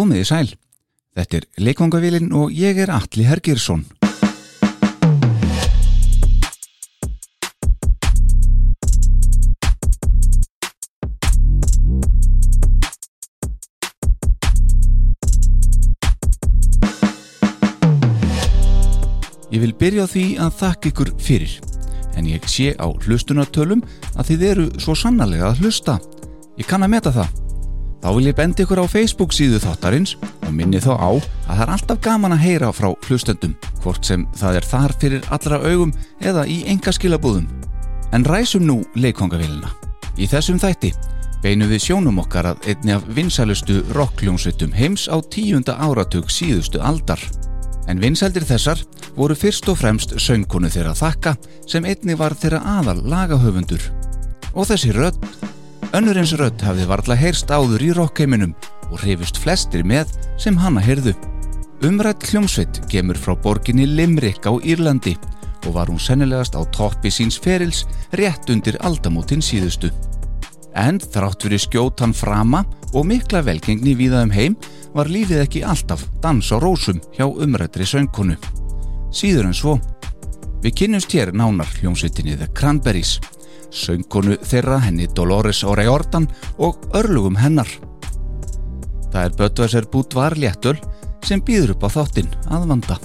Komið í sæl. Þetta er Leikvangavílin og ég er Alli Hergirsson. Ég vil byrja því að þakka ykkur fyrir, en ég sé á hlustunartölum að þið eru svo sannarlega að hlusta. Ég kann að meta það. Þá vil ég bendi ykkur á Facebook síðu þáttarins og minni þá á að það er alltaf gaman að heyra frá hlustendum, hvort sem það er þar fyrir allra augum eða í enga skilabúðum. En ræsum nú leikongavélina. Í þessum þætti beinum við sjónum okkar að einni af vinsælustu rockljónsveitum heims á tíunda áratug síðustu aldar. En vinsældir þessar voru fyrst og fremst söngkonu þeirra þakka sem einni var þeirra aðal lagahöfundur. Og þessi rödd, önnur eins rödd hafði varðla heyrst áður í rockheiminum og hrifist flestir með sem hanna heyrðu. Umrætt hljómsveit gemur frá borginni Limerick á Írlandi og var hún sennilegast á toppi síns ferils rétt undir aldamótin síðustu. En þrátt fyrir skjótan frama og mikla velgengni víða um heim var lífið ekki alltaf dans á rósum hjá umrættri söngkonu. Síður en svo. Við kynnumst hér nánar hljómsveitinni The Cranberries, söngkonu þeirra henni Dolores O'Riordan og örlugum hennar. Það er Böttvæsar Bútvar Léttöl sem býður upp á þáttinn að vanda.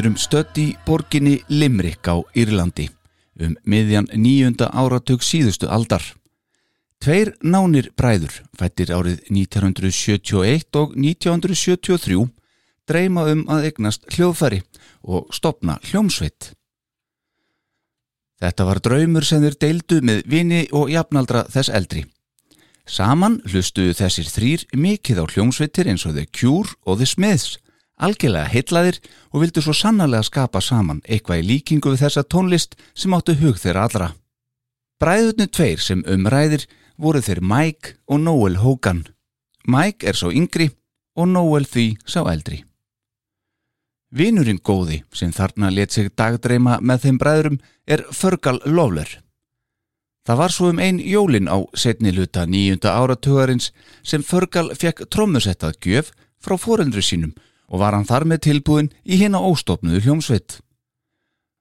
Við erum stött í borginni Limrik á Írlandi um miðjan nýjunda áratug síðustu aldar. Tveir nánir bræður, fættir árið 1971 og 1973, dreyma um að egnast hljóðfæri og stopna hljómsveit. Þetta var draumur sem þeir deildu með vini og jafnaldra þess eldri. Saman hlustuðu þessir þrýr mikið á hljómsveitir eins og The Cure og The Smiths algjörlega heitlaðir og vildu svo sannarlega skapa saman eitthvað í líkingu við þessa tónlist sem áttu hug þeirra allra. Bræðurnu tveir sem umræðir voru þeir Mike og Noel Hogan. Mike er svo yngri og Noel því sá eldri. Vinurinn góði sem þarna let sig dagdreima með þeim bræðurum er Fergal Lawler. Það var svo um einn jólin á setni luta nýjunda áratugarins sem Fergal fekk trommusettað gjöf frá foreldri sínum og var hann þar með tilbúin í hérna óstofnuðu hljómsveit.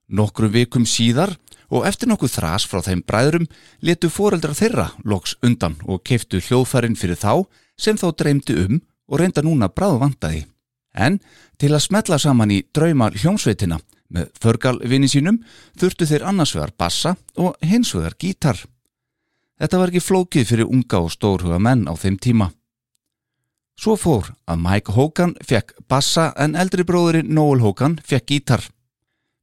Nokkru vikum síðar og eftir nokkuð þrás frá þeim bræðrum letu foreldra þeirra loks undan og keiftu hljóðfærin fyrir þá sem þá dreymdi um og reynda núna bráð vandaði. En til að smetla saman í drauma hljómsveitina með förgalvinni sínum þurftu þeir annarsvegar bassa og hinsvegar gítar. Þetta var ekki flókið fyrir unga og stórhuga menn á þeim tíma. Svo fór að Mike Hogan fekk bassa en eldri bróðurinn Noel Hogan fekk gítar.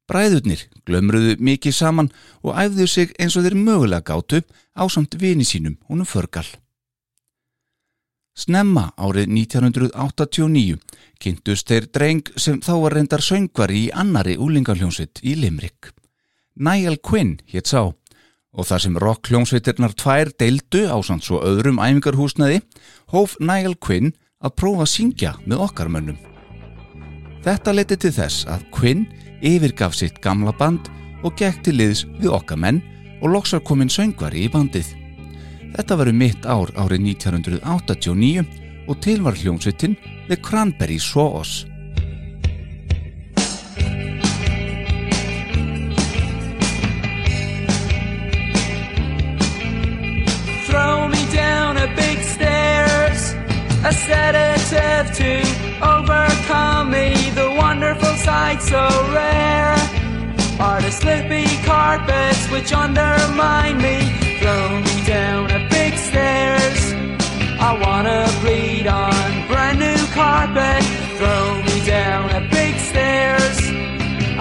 Bræðurnir glömruðu mikið saman og æfðu sig eins og þeir mögulega gátu á samt vini sínum húnum förgal. Snemma árið 1989 kynntust þeir dreng sem þá var reyndar söngvari í annari úlingarhljómsveit í Limrik. Niall Quinn hétt sá og þar sem rock-hljómsveitirnar tvær deildu á samt svo öðrum æfingarhúsnaði hóf Niall Quinn að prófa að syngja með okkar mönnum. Þetta leti til þess að Quinn yfirgaf sitt gamla band og gekk til liðs við okkar menn og loksar kominn söngvari í bandið. Þetta varu mitt ár árið 1989 og til var hljómsveitin The Cranberry Sauce. Throw me down a big stairs a sedative to overcome me. The wonderful sight so rare are the slippy carpets which undermine me, thrown down a big stairs. I wanna bleed on brand new carpet, throw me down a big stairs.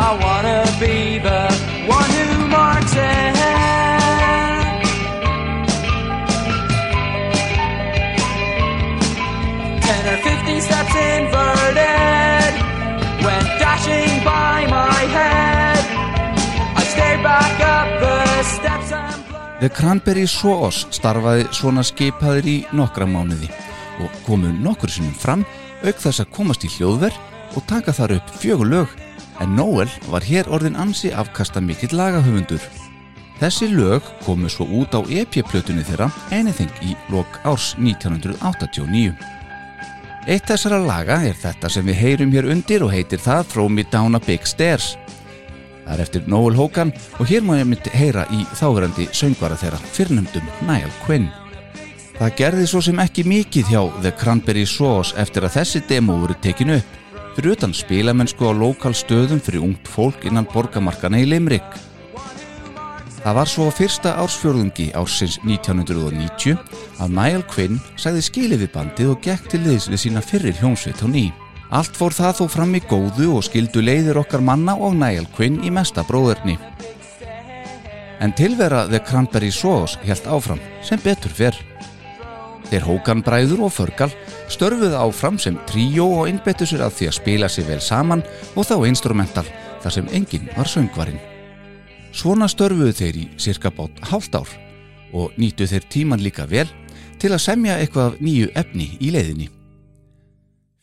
I wanna be the one who marks it. 50 steps inverted went dashing by my head. I stared back up the steps and blurred. The Cranberry Source starfaði svona skipaðir í nokkra mánuði og komu nokkur sinnum fram auk þess að komast í hljóðverð og taka þar upp fjögulög en Noel var hér orðin ansi afkasta mikill lagahöfundur. Þessi lög komu svo út á EP-plötunni þeirra Anything í lok árs 1989. Eitt þessara laga er þetta sem við heyrum hér undir og heitir það Throw Me Down a Big Stairs. Það er eftir Noel Hogan og hér má ég myndi heyra í þáverandi söngvara þeirra fyrrnumdum Niall Quinn. Það gerði svo sem ekki mikið hjá The Cranberry Sauce eftir að þessi demo voru tekinu upp fyrir utan spilamennsku á lokal stöðum fyrir ungt fólk innan borgamarkana í Limrik. Það var svo fyrsta ársfjörðungi ársins 1990 að Niall Quinn sagði skilið við bandið og gekk til liðs við sína fyrri hljómsveit á ný. Allt fór það þó fram í góðu og skildu leiðir okkar manna og Niall Quinn í mesta bróðurni. En tilvera The Cranberry Sauce helt áfram sem betur fyrr. Þeir Hókan Bræður og Förgal störfuðu áfram sem tríó og innbyttu sér að því að spila sér vel saman og þá instrumental þar sem enginn var söngvarinn. Svona störfuðu þeir í cirka bát hálft ár og nýttu þeir tíman líka vel til að semja eitthvað af nýju efni í leiðinni.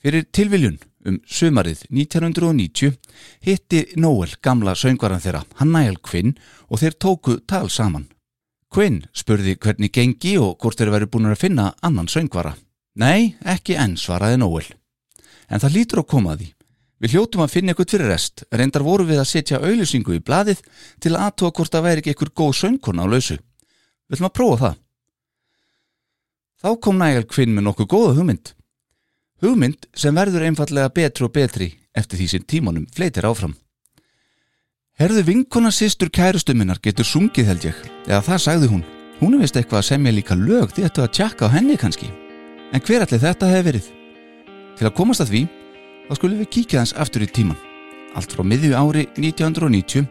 Fyrir tilviljun um sömarið 1990 hitti Noel gamla söngvaran þeirra, hann Niall Quinn og þeir tóku tal saman. Quinn spurði hvernig gengi og hvort þeir væri búin að finna annan söngvara. Nei, ekki enn svaraði Noel. En það lítur að koma að því. Við hljótum að finna eitthvað fyrir rest, reyndar voru við að setja auðlýsingu í bladið til að aðtóa hvort það væri ekki eitthvað góð söngkona á lausu. Við ætlum að prófa það. Þá kom Niall Quinn með nokkuð góða hugmynd. Hugmynd sem verður einfallega betri og betri eftir því sem tímanum fleitir áfram. Herðu vinkona sýstur kærustu minnar getur sungið held ég, eða það sagði hún. Hún er vist eitthvað að semja líka lög því að tjekka á henni kannski. En hver allir þetta hefur verið? Til að komast að því, þá skulum við kíkja þans aftur í tíman. Allt frá miðju ári 1990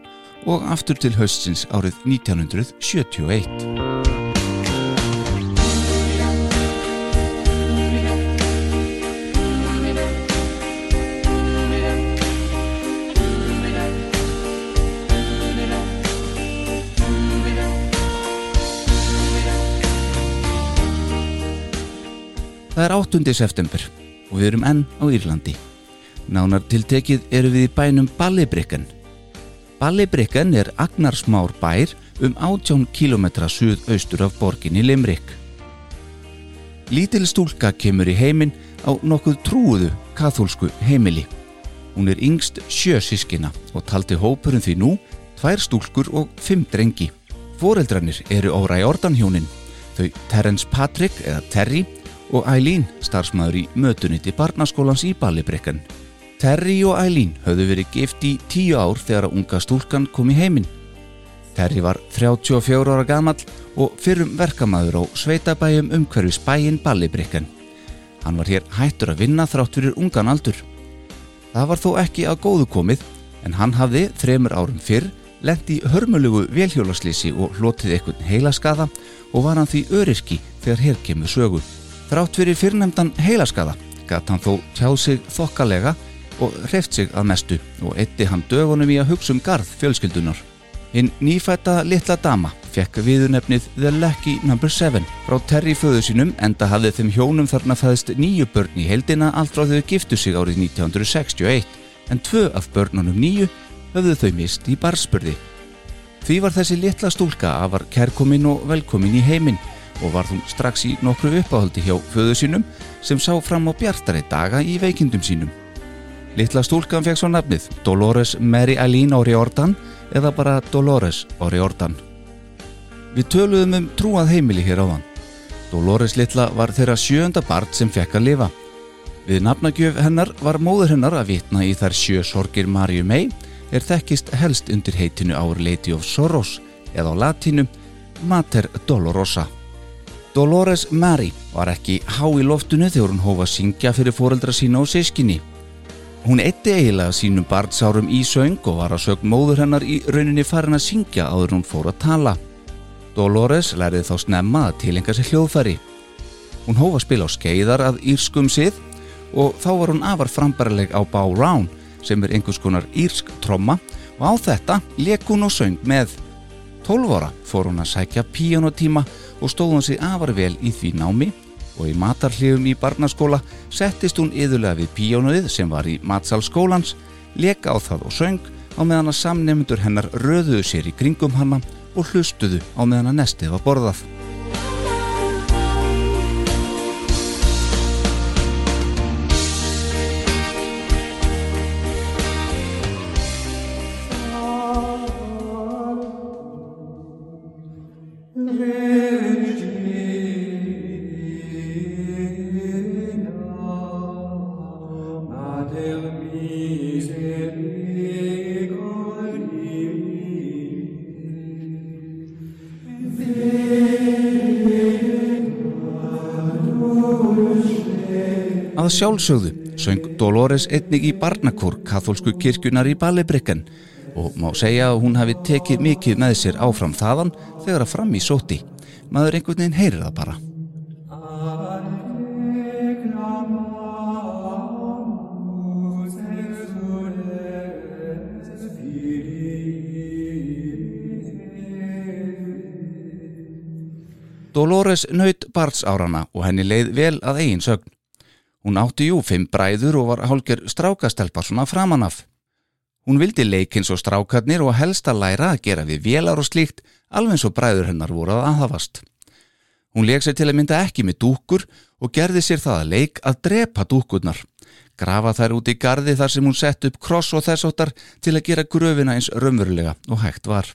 og aftur til höstins árið 1971. Það er 8. september og við erum enn á Írlandi. Nánar tiltekið eru við í bænum Ballibrikkan. Ballibrikkan er agnarsmár bær um 18 km suðaustur af borginni Limrik. Lítil stúlka kemur í heiminn á nokkuð trúuðu kathólsku heimili. Hún er yngst sjösískina og taldi hópurinn því nú tvær stúlkur og fimm drengi. Fóreldrarnir eru óra í ordanhjónin, þau Terence Patrick eða Terry og Eileen, starfsmæður í mötuniti barnaskólans í Ballibrikkan. Terry og Eileen höfðu verið gift í tíu ár þegar að unga stúlkan kom í heiminn. Terry var 34 ára gammal og fyrrum verkamæður á sveitabæjum umhverfis bæjin Ballibrikkan. Hann var hér hættur að vinna þrátt fyrir ungan aldur. Það var þó ekki að góðu komið en hann hafði þremur árum fyrr lendi hörmulugu velhjólaslýsi og hlotið eitthvað heilaskaða og var hann því öryrki þegar hér kemur sögu. Þrátt fyrir fyrrnemdan heilaskaða gatt hann þó tjáð sig þokkalega og hreft sig að mestu og eitti hann dögunum í að hugsa um garð fjölskyldunar. Hinn nýfætta litla dama fekk viðunefnið The Lucky No. 7 frá Terry föðu sínum enda hafði þeim hjónum þarna fæðist nýju börn í heldina allt frá þau giftu sig árið 1961 en tvö af börnunum nýju höfðu þau mist í barspörði. Því var þessi litla stúlka afar kærkomin og velkomin í heiminn og var hún strax í nokkru uppáhaldi hjá föðu sínum sem sá fram á bjartari daga í veikindum sínum. Littla stúlkan fekk svo nafnið Dolores Mary Eileen O'Riordan eða bara Dolores O'Riordan. Við töluðum um trúað heimili hér áðan. Dolores Littla var þeirra sjönda barn sem fekk að lifa. Við nafnagjöf hennar var móður hennar að vitna í þær sjö sorgir Marju May er þekkist helst undir heitinu Our Lady of Sorrows eða á latínum Mater Dolorosa. Dolores Mary var ekki há í loftinu þegar hún hófa að syngja fyrir foreldra sína og sískinni. Hún eitti eiginlega sínum barnsárum í söng og var að sög móður hennar í rauninni farin að syngja áður hún fór að tala. Dolores lærið þá snemma að tilenga sér hljóðfæri. Hún hófa að spila á skeiðar að írskum sið og þá var hún afar frambarileg á Bow Round sem er einhvers konar írsk tromma og á þetta leik hún og söng með. 12 ára fór hún að sækja píjónutíma og stóð hún sig afar vel í því námi og í matarhlifum í barnaskóla settist hún yðurlega við píjónuðið sem var í matsalskólans, leka á það og söng á meðan að samnefndur hennar röðuðu sér í kringum hanna og hlustuðu á meðan að nestið var borðað. Sjálfsögðu söng Dolores einnig í barnakór katholsku kirkjunar í Ballibrikkan og má segja að hún hafi tekið mikið með sér áfram þaðan þegar að fram í sóti. Maður einhvern veginn heyrir það bara. Dolores naut barnsárana og henni leið vel að eigin sögn. Hún átti jú fimm bræður og var hálgjör strákastelpa svona framanaf. Hún vildi leikins og strákarnir og helst að læra að gera við vélar og slíkt alveg eins og bræður hennar voru að aðhafast. Hún leik sér til að mynda ekki með dúkur og gerði sér það að leik að drepa dúkurnar. Grafa þær út í gardi þar sem hún sett upp kross og þessóttar til að gera gröfina eins raunverulega og hægt var.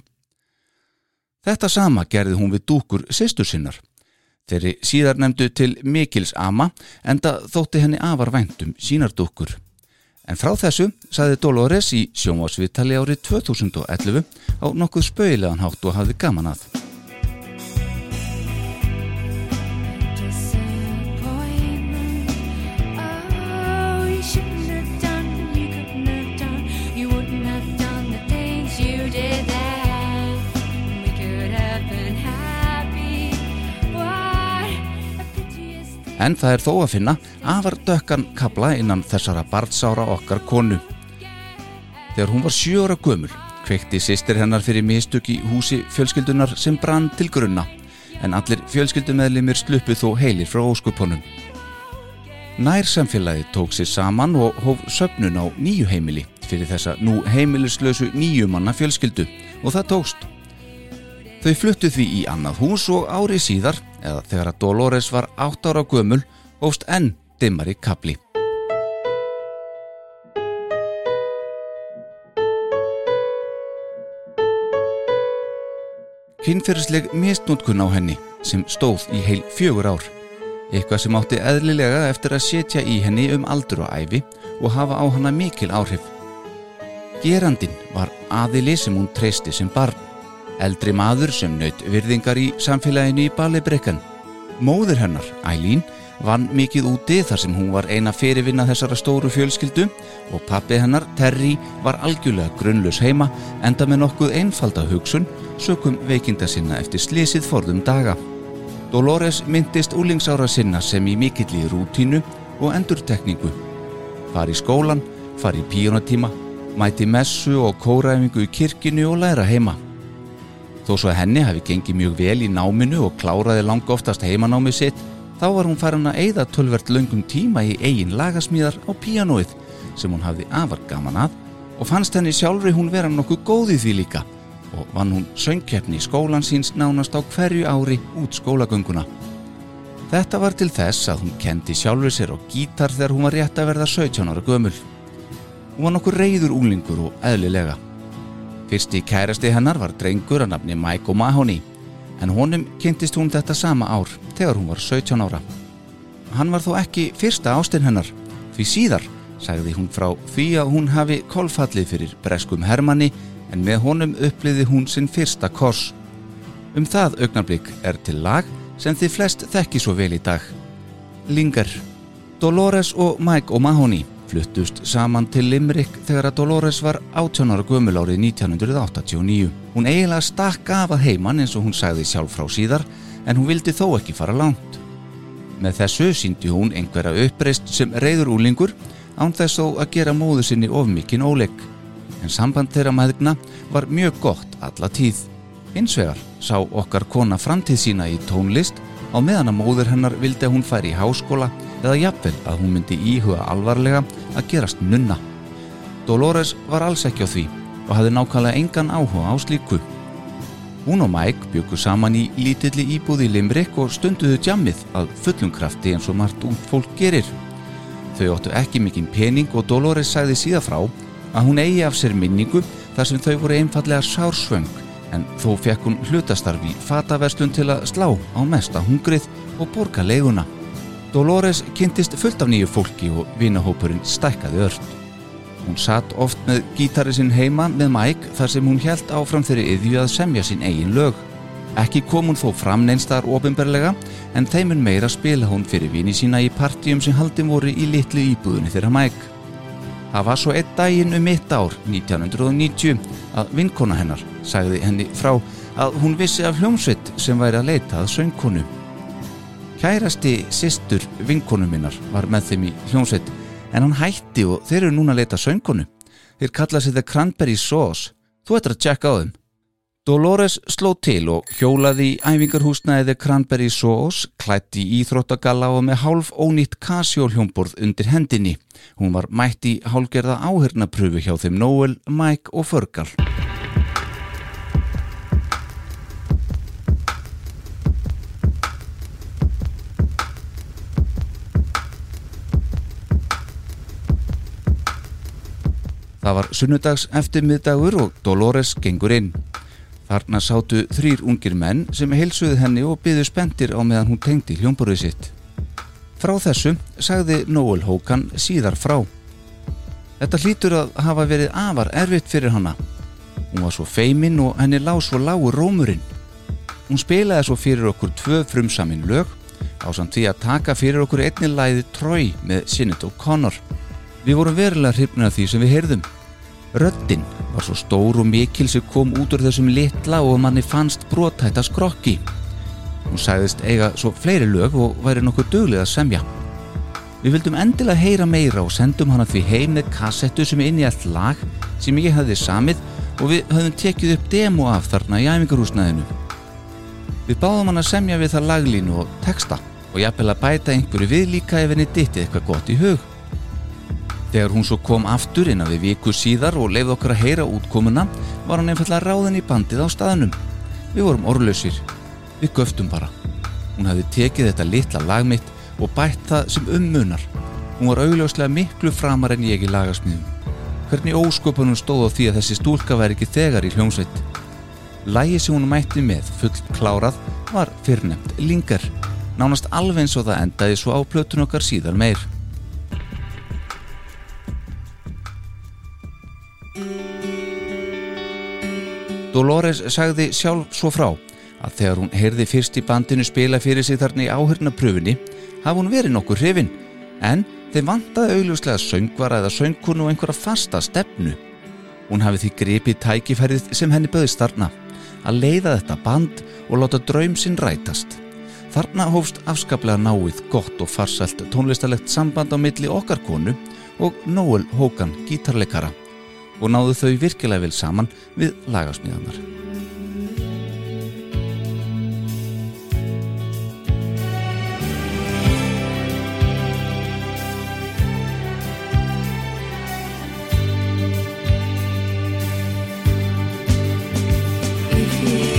Þetta sama gerði hún við dúkur sýstur sinnar. Þeirri síðar nefndu til Mikils ama enda þótti henni afar væntum sínar dúkur. En frá þessu saði Dolores í sjónvásviðtali árið 2011 á nokkuð spauðilegan hátt og hafði gaman að. En það er þó að finna afar dökkan kabla innan þessara barnsára okkar konu. Þegar hún var sjö ára gömul, kveikti sýstir hennar fyrir mistök í húsi fjölskyldunar sem brann til grunna, en allir fjölskyldumeðlimir sluppu þó heilir frá óskupunum. Nær samfélagi tók sér saman og hóf söpnun á nýju heimili fyrir þessa nú heimilislösu nýju manna fjölskyldu og það tókst. Þau fluttu því í annað hús og ári síðar, eða þegar að Dolores var 8 ára gömul, hófst enn dimmari kapli. Kynferðisleg mistnótkun á henni sem stóð í heil fjögur ár. Eitthvað sem átti eðlilega eftir að setja í henni um aldur og æfi og hafa á hana mikil áhrif. Gerandin var aðili sem hún treysti sem barn. Eldri maður sem naut virðingar í samfélaginu í Balibrekkan. Móður hennar, Ælín, vann mikið úti þar sem hún var eina fyrirvinna þessara stóru fjölskyldu og pappi hennar, Terry, var algjörlega grunnlaus heima enda með nokkuð einfalda hugsun sökum veikinda sinna eftir slísið forðum daga. Dolores myndist úlingsára sinna sem í mikill í rútínu og endurtekningu. Fari í skólan, fari í píjónatíma, mæti messu og kóraæfingu í kirkinu og læra heima. Þó svo að henni hafi gengið mjög vel í náminu og kláraði langa oftast heimanámið sitt, þá var hún farin að eyða tölvert löngum tíma í eigin lagasmíðar á píanóið sem hún hafði afar gaman að og fannst henni sjálfri hún vera nokkuð góð í því líka og vann hún söngkeppni í skólan síns nánast á hverju ári út skólagönguna. Þetta var til þess að hún kendi sjálfur sér á gítar þegar hún var rétt að verða 17 ára gömul. Hún var nokkur reyður úlingur og eðlilega. Fyrsti kærasti hennar var drengur að nafni Mike O'Mahony en honum kynntist hún þetta sama ár þegar hún var 17 ára. Hann var þó ekki fyrsta ástinn hennar því síðar sagði hún frá því að hún hafi kolfallið fyrir breskum Hermanni en með honum uppliði hún sinn fyrsta kors. Um það augnablik er til lag sem þið flest þekki svo vel í dag. Linger. Dolores og Mike O'Mahony fluttust saman til Limerick þegar að Dolores var 18 ára gömul árið 1989. Hún eiginlega stakk af að heiman eins og hún sagði sjálf frá síðar en hún vildi þó ekki fara langt. Með þessu síndi hún einhverja uppreist sem reyður úlingur án þess þó að gera móðu sinni of mikinn óleik. En samband þeirra maðurna var mjög gott alla tíð. Hins vegar sá okkar kona framtíð sína í tónlist á meðan að móður hennar vildi að hún færi í háskóla eða jafnvel að hún myndi íhuga alvarlega að gerast nunna. Dolores var alls ekki á því og hafði nákvæmlega engan áhuga á slíku. Hún og Mike byggu saman í lítilli íbúði í Limerick og stunduðu djammið að fullum krafti eins og margt út fólk gerir. Þau óttu ekki mikinn pening og Dolores sagði síða frá að hún eigi af sér minningu þar sem þau voru einfallega sársvöng en þó fekk hún hlutastarf í fataverslun til að slá á mesta hungrið og borga leiguna. Dolores kynntist fullt af nýju fólki og vinahópurinn stækkaði ört. Hún satt oft með gítari sinn heima með Mike þar sem hún held áfram þeirri yðju að semja sín eigin lög. Ekki kom hún þó fram neinstar ofinberlega en þeimun meira spila hún fyrir vini sína í partíum sem haldin voru í litlu íbúðunni þeirra Mike. Það var svo einn daginn um mitt ár, 1990, að vinkona hennar sagði henni frá að hún vissi af hljómsveit sem væri að leita að söngkonu. Kærasti sýstur vinkonu minnar var með þeim í hljómsveit en hann hætti og þeir eru núna að leita að söngkonu. Þeir kalla sig The Cranberry Sauce. Þú ættir að tjekka á þeim. Dolores sló til og hjólaði í æfingarhúsnaði The Cranberry Sauce, klætti í íþróttagalla og með hálf ónýtt Casio hljómborð undir hendinni. Hún var mætt í hálgerða áhörnapröfu hjá þeim Noel, Mike og Fergal. Það var sunnudags eftirmiðdagur og Dolores gengur inn. Þarna sátu þrýr ungir menn sem heilsuði henni og byðu spendir á meðan hún tengdi hljómborðið sitt. Frá þessu sagði Noel Hogan síðar frá. Þetta hlýtur að hafa verið afar erfitt fyrir hana. Hún var svo feimin og henni lág svo lágur rómurinn. Hún spilaði svo fyrir okkur tvö frumsamin lög á samt því að taka fyrir okkur einni læði Troy með Sinead O'Connor. Við vorum verulega hrifnir af því sem við heyrðum. Röddinn var svo stór og mikil sem kom út úr þessum litla og manni fannst brotætta skrokki. Hún sagðist eiga svo fleiri lög og væri nokkuð duglega að semja. Við vildum endilega heyra meira og sendum hana því heim með kassettu sem inn í allt lag sem ég hafði samið og við höfðum tekið upp demo af þarna í æfingarhúsnaðinu. Við báðum hann að semja við það laglínu og texta og jafnvel að bæta einhverju við líka ef henni dittið eitthvað gott í hug. Þegar hún svo kom aftur innan við viku síðar og leiði okkur að heyra útkomuna var hann einfallega ráðin í bandið á staðnum. Við vorum orðlausir. Við göftum bara. Hún hafði tekið þetta litla lag mitt og bætt það sem ummunar. Hún var augljóslega miklu framar en ég í lagasmíðum. Hvernig ósköpunum stóð á því að þessi stúlka væri ekki þegar í hljómsveit? Lægi sem hún mætti með full klárað var fyrrnemt Lingar. Nánast alveg eins og það endaði svo á plötun okkar síðar meir. Dolores sagði sjálf svo frá að þegar hún heyrði fyrst í bandinu spila fyrir sig þarna í áhörnapröfunni hafi hún verið nokkur hrifin en þeim vantaði augljóslega söngvara eða söngkunu og einhverja fasta stefnu. Hún hafi því gripið tækifærið sem henni böðist þarna að leiða þetta band og láta draum sinn rætast. Þarna hófst afskaplega náið gott og farsælt tónlistalegt samband á milli okkar konu og Noel Hogan gítarleikara og náðu þau virkilega vel saman við lagasmíðanar. If you,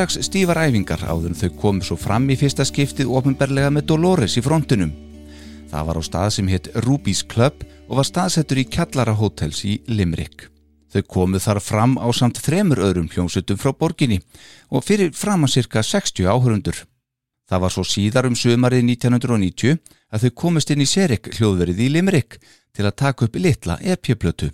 strax stífar æfingar áður en þau komu svo fram í fyrsta skiptið ofinberlega með Dolores í frontinum. Það var á stað sem hétt Ruby's Club og var staðsettur í Kjallara Hotels í Limerick. Þau komu þar fram á samt þremur öðrum hljómsutum frá borginni og fyrir fram að cirka 60 áhörundur. Það var svo síðar um sömarið 1990 að þau komist inn í Serik hljóðverið í Limerick til að taka upp litla EP-plötu.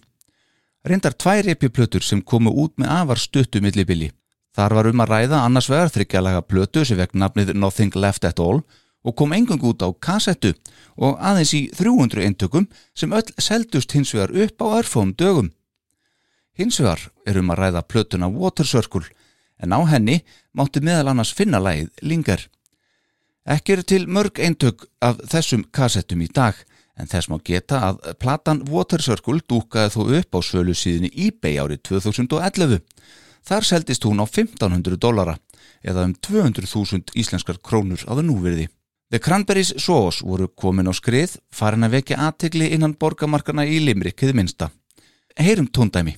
Reyndar tvær EP-plötur sem komu út með afar stuttu millibili. Þar var um að ræða annars vegar þryggjalega plötu sem vekk nafnið Nothing Left At All og kom engung út á kassettu og aðeins í 300 eintökum sem öll seldust hins vegar upp á örfum dögum. Hins vegar er um að ræða plötuna Water Circle en á henni mátti meðal annars finna lægið Linger. Ekki eru til mörg eintök af þessum kassettum í dag en þess má geta að platan Water Circle dúkaði þó upp á svölu síðinni eBay árið 2011. Þar seldist hún á 1500 dollara eða um 200.000 íslenskar krónur á það núverði. The Cranberries Sauce voru komin á skrið farin að vekja aðtegli innan borgamarkana í Limrikið minsta. Heyrum tóndæmi.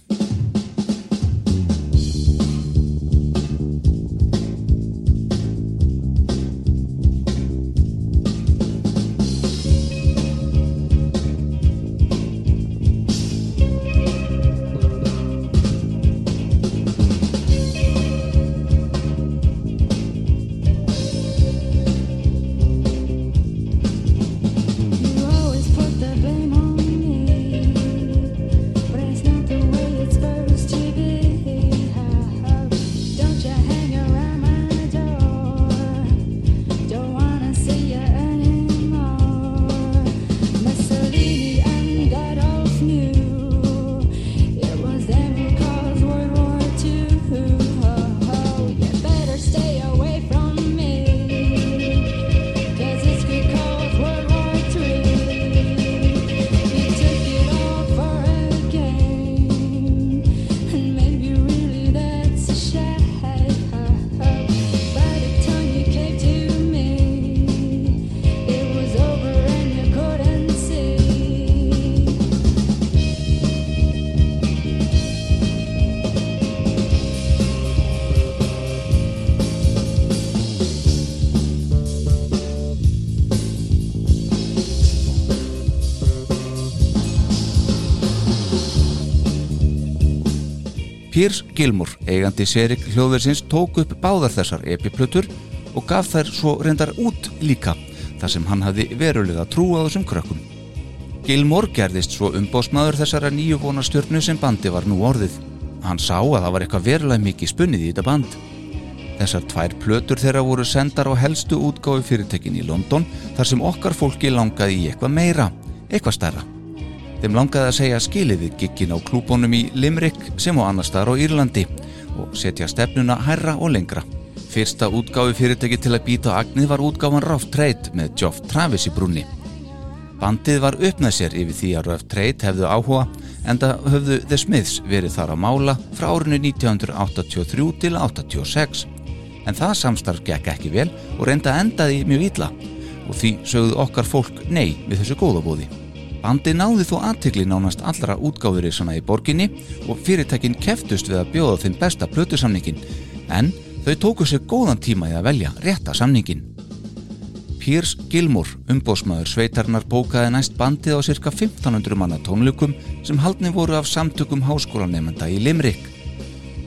Gilmore, eigandi Serik hljóðversins, tók upp báðar þessar epiplötur og gaf þær svo reyndar út líka þar sem hann hafði verulega trú á þessum krökkum. Gilmore gerðist svo umbósmaður þessara nýju vonastjörnu sem bandi var nú orðið. Hann sá að það var eitthvað verulega mikið spunnið í þetta band. Þessar tvær plötur þeirra voru sendar á helstu útgáfi fyrirtekin í London þar sem okkar fólki langaði í eitthvað meira, eitthvað stærra. Þeim langaði að segja skilið við giggin á klúbónum í Limerick sem á annar staðar á Írlandi og setja stefnuna hærra og lengra. Fyrsta útgáfi fyrirtæki til að býta agnið var útgáfan Rough Trade með Geoff Travis í brúnni. Bandið var uppnað sér yfir því að Rough Trade hefðu áhuga en það höfðu The Smiths verið þar að mála frá árinu 1983 til 86 en það samstarf gekk ekki vel og reynda endaði mjög illa og því sögðu okkar fólk nei við þessu góðabóði. Bandi náði þó aðtikli nánast allra útgáfurisana í borginni og fyrirtækin keftust við að bjóða þeim besta plötusamningin en þau tóku sér góðan tíma í að velja rétta samningin. Piers Gilmore, umbósmaður sveitarnar bókaði næst bandið á cirka 1500 manna tónleikum sem haldni voru af samtökum háskólanemenda í Limerick.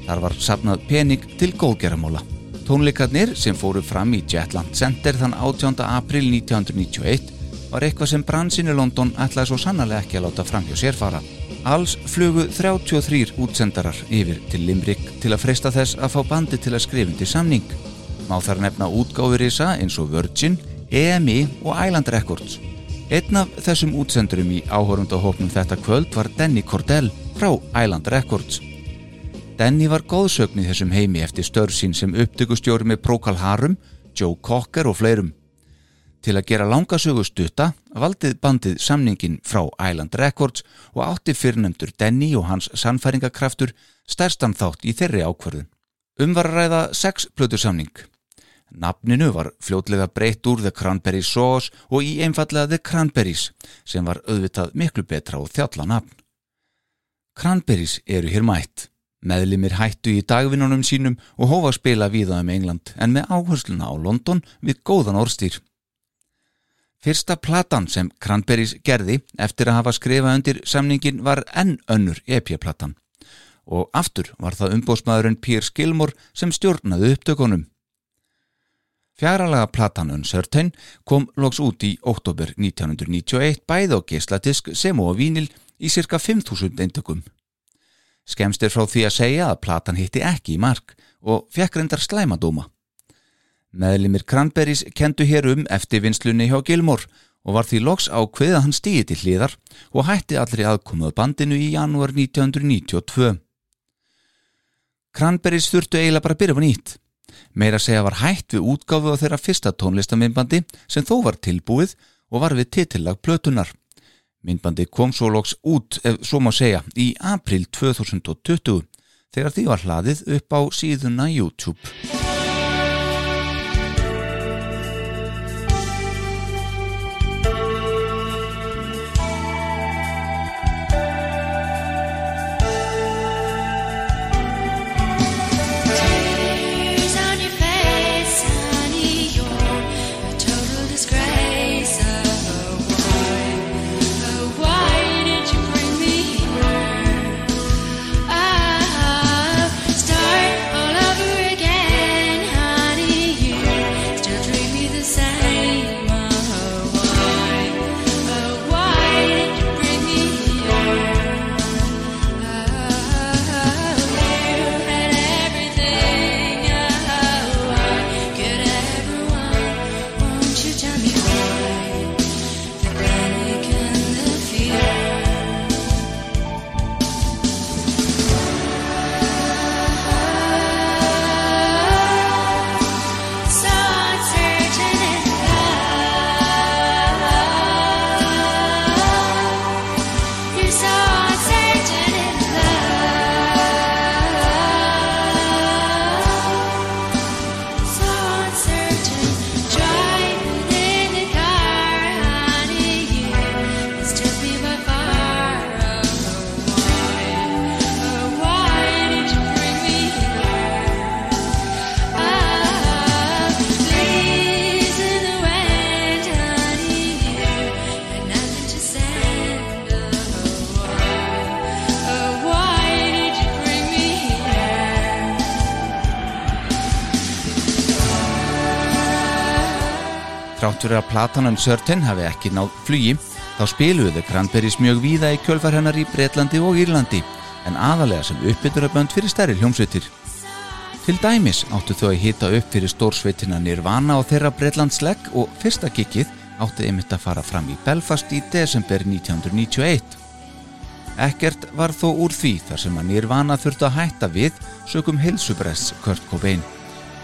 Þar var safnað pening til góðgeramála. Tónleikarnir sem fóru fram í Jetland Center þann 18. april 1991 var eitthvað sem bransin í London ætlaði svo sannarlega ekki að láta fram hjá sér fara. Alls flugu 33 útsendarar yfir til Limerick til að freysta þess að fá bandi til að skrifundi samning. Má þar nefna útgáfurisa eins og Virgin, EMI og Island Records. Einn af þessum útsendurum í áhorundahópnum þetta kvöld var Danny Cordell frá Island Records. Danny var góðsögn í þessum heimi eftir störf sín sem upptökustjóri með Procol Harum, Joe Cocker og fleirum. Til að gera langasögu stutta valdið bandið samningin frá Island Records og átti fyrrnemdur Denny og hans sannfæringakraftur stærstan þátt í þeirri ákvarðun. Um var að ræða sex plötur samning. Nafninu var fljótlega breytt úr The Cranberry Sauce og í einfallega The Cranberries sem var auðvitað miklu betra og þjalla nafn. Cranberries eru hér mætt. Meðlimir hættu í dagvinnunum sínum og hófa spila víða um England en með áhersluna á London við góðan orðstýr. Fyrsta platan sem Cranberries gerði eftir að hafa skrifað undir samningin var enn önnur EP-platan og aftur var það umbóðsmaðurinn Piers Gilmore sem stjórnaði upptökunum. Fjaralega platan Uncertain kom loks út í oktober 1991 bæð á geisladisk sem og vínil í cirka 5000 eintökum. Skemst er frá því að segja að platan hitti ekki í mark og fekk reyndar slæmadóma. Meðlimir Cranberries kendu hér um eftir vinslunni hjá Gilmore og var því loks ákveð að hann stíði til hliðar og hætti allri aðkomuð bandinu í janúar 1992. Cranberries þurftu eiginlega bara að byrja á nýtt. Meira segja var hætt við útgáfu á þeirra fyrsta tónlistamindbandi sem þó var tilbúið og var við titillag plötunar. Myndbandi kom svo loks út, ef svo má segja, í april 2020 þegar því var hlaðið upp á síðuna YouTube. Platan Uncertain hafi ekki náð flugi, þá spiluðu Cranberries mjög víða í kjölfar hennar í Bretlandi og Írlandi, en aðalega sem uppbytturabönd fyrir stærri hljómsveitir. Til dæmis áttu þau að hita upp fyrir stórsveitina Nirvana og þeirra Bretlands legg og fyrsta kikkið áttu einmitt að fara fram í Belfast í desember 1991. Ekkert var þó úr því þar sem að Nirvana þurftu að hætta við sögum heilsubress Kurt Cobain.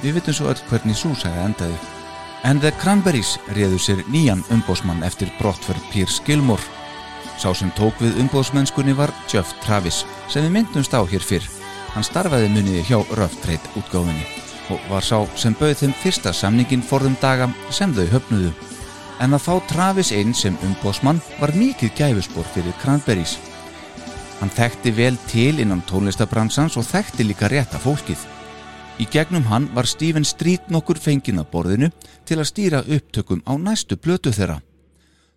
Við vitum svo öll hvernig svo sagði endaði. En The Cranberries réðu sér nýjan umbósmann eftir brottförð Piers Gilmore. Sá sem tók við umbóðsmennskunni var Jeff Travis sem við myndumst á hér fyrr. Hann starfaði muniði hjá Rough Trade útgáfinni og var sá sem bauð þeim fyrsta samningin forðum daga sem þau höfnuðu. En að fá Travis inn sem umbóðsmann var mikið gæfuspor fyrir Cranberries. Hann þekkti vel til innan tónlistabransans og þekkti líka rétta fólkið. Í gegnum hann var Stephen Street nokkur fenginn að borðinu til að stýra upptökum á næstu blötu þeirra.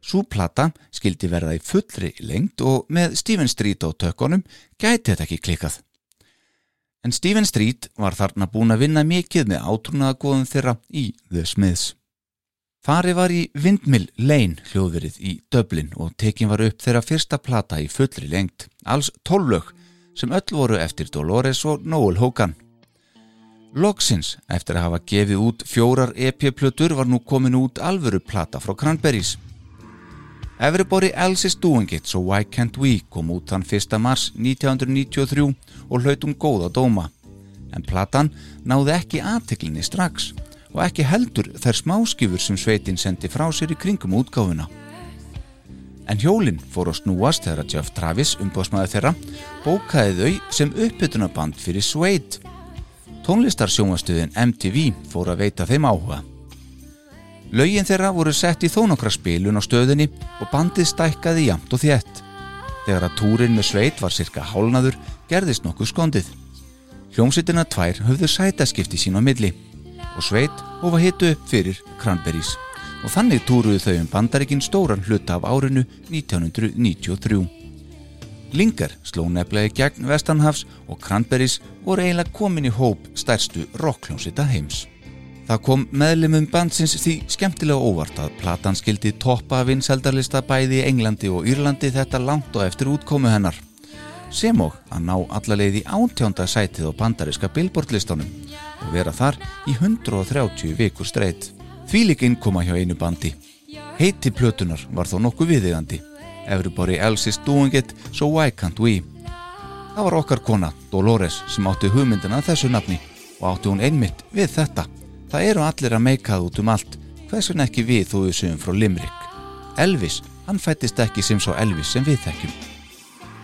Sú plata skildi verða í fullri lengt og með Stephen Street á tökkunum gæti þetta ekki klikað. En Stephen Street var þarna búin að vinna mikið með átrúnaðagóðum þeirra í The Smiths. Fari var í Windmill Lane hljóðverið í Dublin og tekin var upp þeirra fyrsta plata í fullri lengt, alls tólög sem öll voru eftir Dolores og Noel Hogan. Loksins, eftir að hafa gefið út fjórar EP-plötur var nú komin út alvöru plata frá Cranberries. Everybody Else is Doing It So Why Can't We kom út þann 1. mars 1993 og hlaut um góða dóma. En platan náði ekki aðteklinni strax og ekki heldur þær smáskifur sem sveitin sendi frá sér í kringum útgáfuna. En hjólinn fór að snúast þegar að Jeff Travis, umbóðsmaður þeirra, bókaði þau sem uppbytunaband fyrir Suede. Tónlistarsjónvastuðin MTV fór að veita þeim áhuga. Lögin þeirra voru sett í þó nokkra spilun á stöðinni og bandið stækkaði jamt og þétt. Þegar að túrin með sveit var cirka hálnaður gerðist nokkuð skondið. Hljómsveitina tvær höfðu sætaskipti sín á milli og Sveit hófa hitu upp fyrir Cranberries og þannig túruðu þau um bandaríkin stóran hluta af árinu 1993. Lingar sló nefnilega í gegn Vestanhafs og Cranberries voru eiginlega komin í hóp stærstu rockljónsita heims. Það kom meðlumum bandsins því skemmtilega óvart að platan skildi toppa vinseldarlista bæði í Englandi og Írlandi þetta langt og eftir útkomu hennar. Sem og að ná allalegið í ántjónda sætið á bandariska billboardlistanum og vera þar í 130 vikur streyt. Þvílik innkoma hjá einu bandi. Heiti plötunar var þó nokkuð viðigandi. Everybody else is doing it, so why can't we? Það var okkar kona, Dolores, sem átti hugmyndina þessu nafni og átti hún einmitt við þetta. Það eru allir að meikað út um allt, hvers vegna ekki við þó við sögum frá Limerick. Elvis, hann fættist ekki sem svo Elvis sem við þekkjum.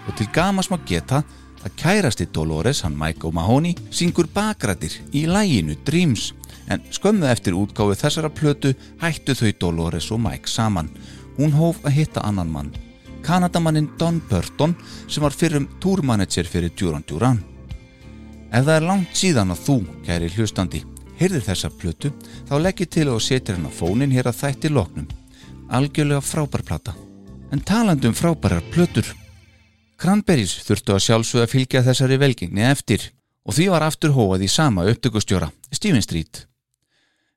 Og til gamas má geta að kærasti Dolores, hann Mike O'Mahony, syngur bakrættir í læginu Dreams, en skömmu eftir útgáfu þessara plötu hættu þau Dolores og Mike saman. Hún hóf að hitta annan mann, Kanadamannin Don Burton sem var fyrrum túrmanager fyrir Duran Duran. Ef það er langt síðan að þú, kæri hlustandi, heyrðir þessa plötu, þá leggir til og setur henn á fónin hér að þætti loknum. Algjörlega frábær plata. En talandum frábærar plötur. Cranberries þurftu að sjálfsögða fylgja þessari velgengni eftir og því var aftur hóað í sama upptökustjóra, Stephen Street.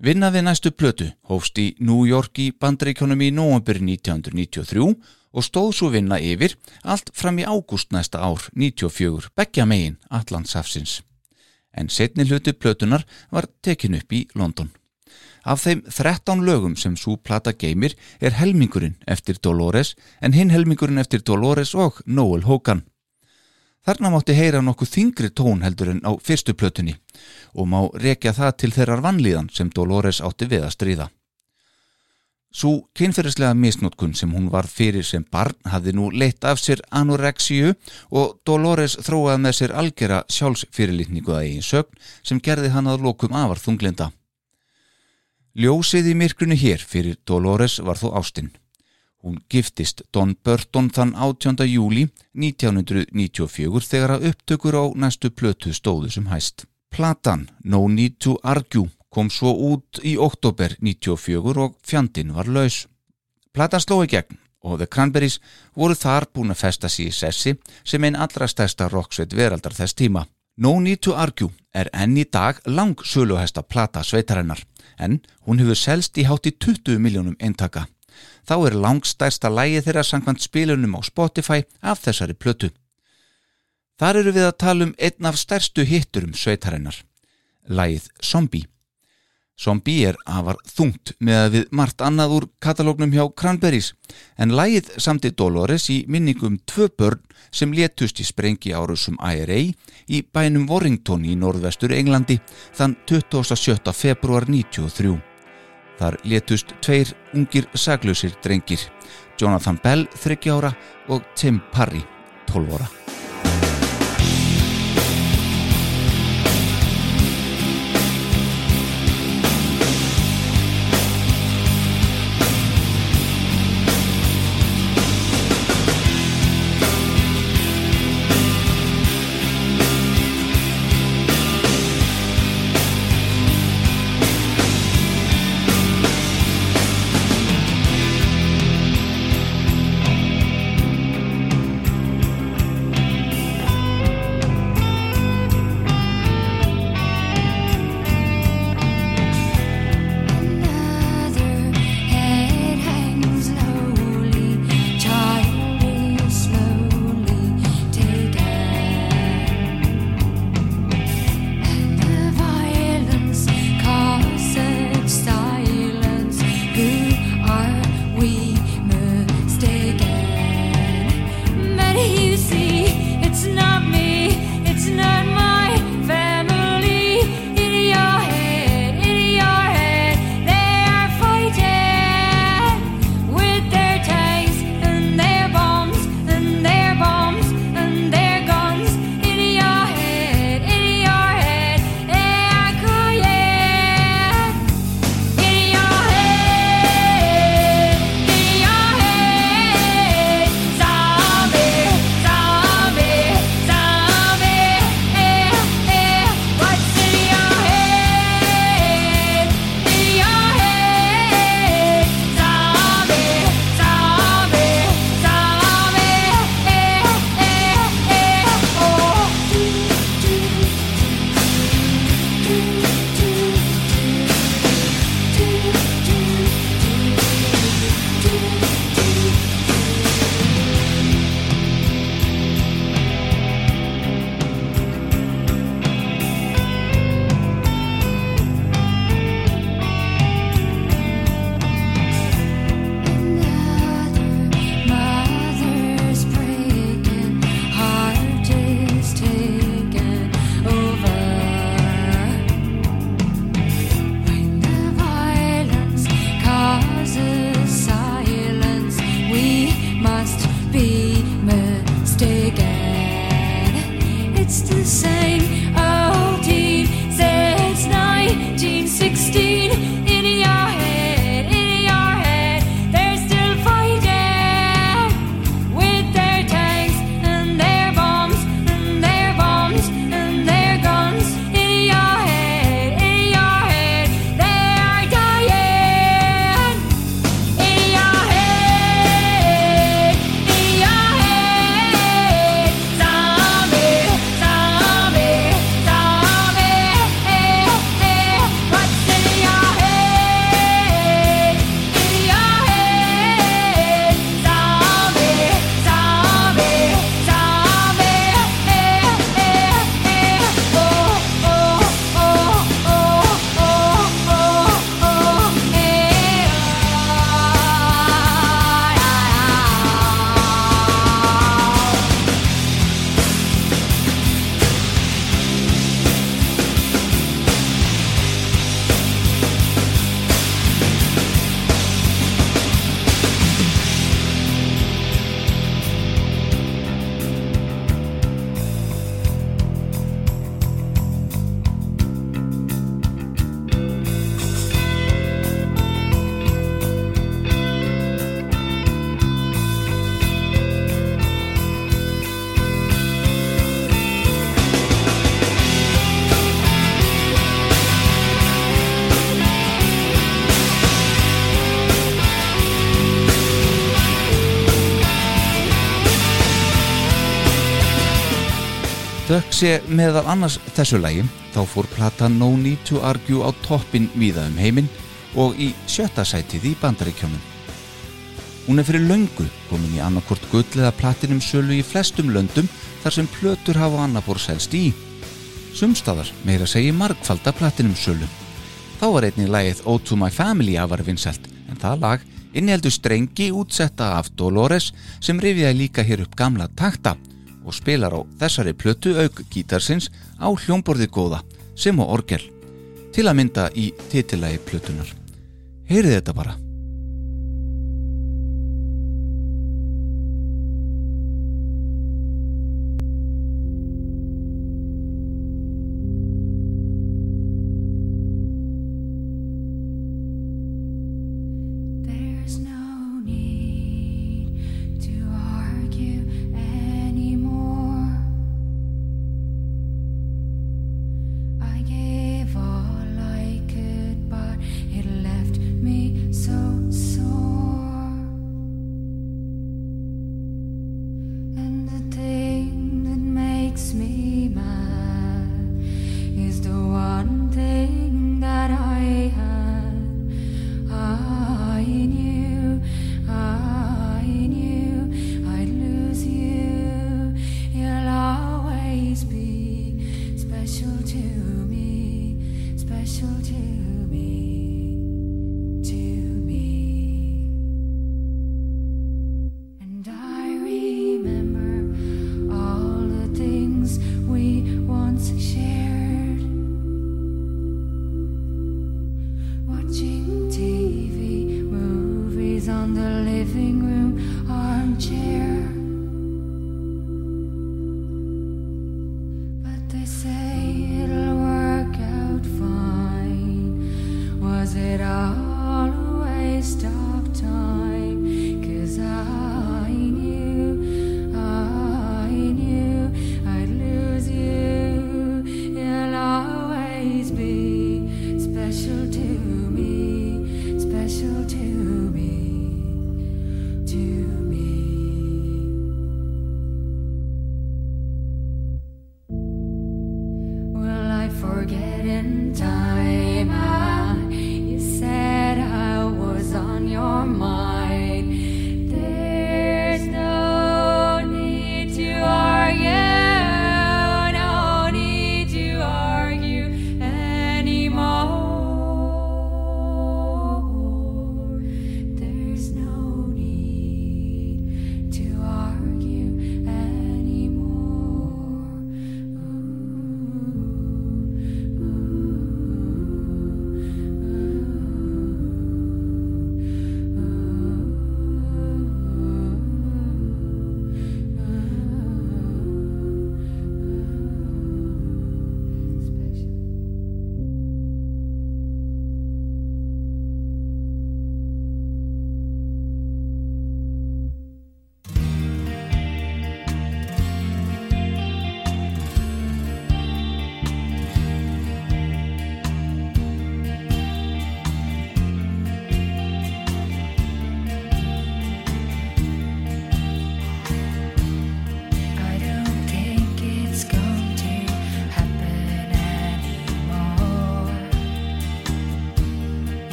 Vinnaði næstu plötu hófst í New York í bandaríkjónum í nóambur 1993 og stóð svo vinna yfir allt fram í ágúst næsta ár 94 beggja megin Allandsafsins. En setni hluti plötunar var tekin upp í London. Af þeim 13 lögum sem svo plata geymir er helmingurinn eftir Dolores en hinn helmingurinn eftir Dolores og Noel Hogan. Þarna mátti heyra nokkuð þingri tón heldur en á fyrstu plötunni og má rekja það til þeirrar vannlíðan sem Dolores átti við að stríða. Svo kynferðislega misnótkun sem hún var fyrir sem barn hafði nú leitt af sér anorexíu og Dolores þróaði með sér algjara sjálfsfyrirlitningu að eigin sögn sem gerði hann að lokum afar þunglinda. Ljósið í myrkrunu hér fyrir Dolores var þó ástinn. Hún giftist Don Burton þann 18. júli 1994 þegar að upptökur á næstu plötu stóðu sem hæst. Platan No Need to Argue kom svo út í oktober 94 og fjandin var laus. Platan sló í gegn og The Cranberries voru þar búin að festa sig í sessi sem einn allra stærsta rocksveit veraldar þess tíma. No Need to Argue er enn í dag lang söluhæsta plata sveitarinnar en hún hefur selst í hátt í 20 miljónum eintaka. Þá er langstærsta lægi þeirra sangkvæmt spilunum á Spotify af þessari plötu. Þar eru við að tala um einn af stærstu hitturum sveitarinnar, lægið Zombie. Zombie er afar þungt með að við margt annað úr katalógnum hjá Cranberries en lægið samti Dolores í minningum tvö börn sem létust í sprengi árusum IRA í bænum Warrington í norðvestur Englandi þann 27. februar 93. Þar létust tveir ungir saglausir drengir, Jonathan Bell 30 ára og Tim Parry 12 ára. Þökk sé meðal annars þessu lægi þá fór platan No Need to Argue á toppin víða um heiminn og í sjötta sætið í bandaríkjónum. Hún er fyrir löngu komin í annarkort gull eða platinum sölu í flestum löndum þar sem plötur hafa annarbor selst í. Sumstaðar meira segi margfalda platinum sölu. Þá var einnig lagið O to my family afar vinsælt en það lag inniheldur strengi útsetta af Dolores sem rifiði líka hér upp gamla takta og spilar á þessari plötu auk gítarsins á hljómborði góða sem á orgel til að mynda í titilagi plötunar. Heyrið þetta bara.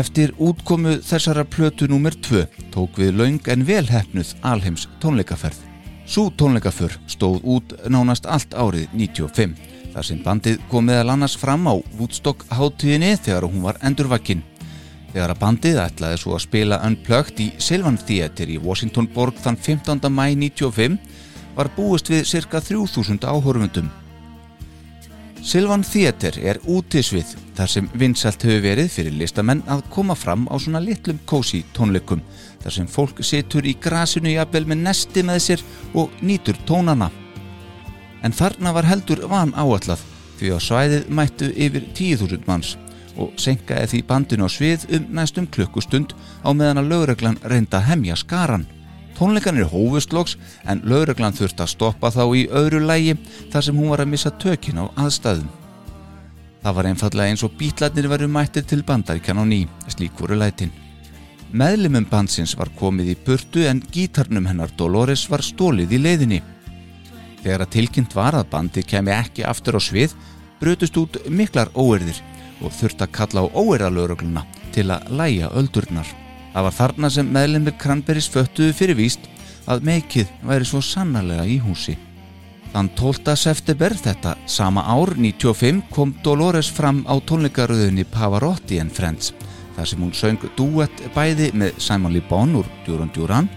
Eftir útkomu þessara plötu númer 2 tók við laung en velhefnuð alheims tónleikaferð. Sú tónleikaför stóð út nánast allt árið 95 þar sem bandið kom meðal annars fram á Woodstock hátíðinni þegar hún var endurvakinn. Þegar að bandið ætlaði svo að spila Unplugged í Sylvan Theater í Washington borg þann 15. mæ 95 var búist við cirka 3000 áhorfundum. Sylvan Theater er útisvið þar sem vinsælt hefur verið fyrir listamenn að koma fram á svona litlum kósi tónleikum þar sem fólk situr í grasinu jafnvel með nesti með sér og nýtur tónana. En þarna var heldur van áallað því að svæðið mættu yfir 10.000 manns og senkaði því bandinu á svið um næstum klukkustund á meðan að lögreglan reynda hemja skaran. Tónleikanir hófustloks en lögreglan þurfti að stoppa þá í öðru lægi þar sem hún var að missa tökin á aðstæðum. Það var einfallega eins og bítlarnir veru mættir til bandaríkjan á ný, slík voru lætin. Meðlimum bandsins var komið í burtu en gítarnum hennar Dolores var stólið í leiðinni. Þegar að tilkynnt var að bandi kemi ekki aftur á svið, brutust út miklar óerðir og þurft að kalla á óerðalörugluna til að læja öldurnar. Það var þarna sem meðlimir Kranbergs föttuðu fyrir víst að meikið væri svo sannarlega í húsi. Þann 12. september þetta sama ár 95 kom Dolores fram á tónleikaröðunni Pavarotti and Friends þar sem hún söng duett bæði með Simon Le Bon úr Duran Duran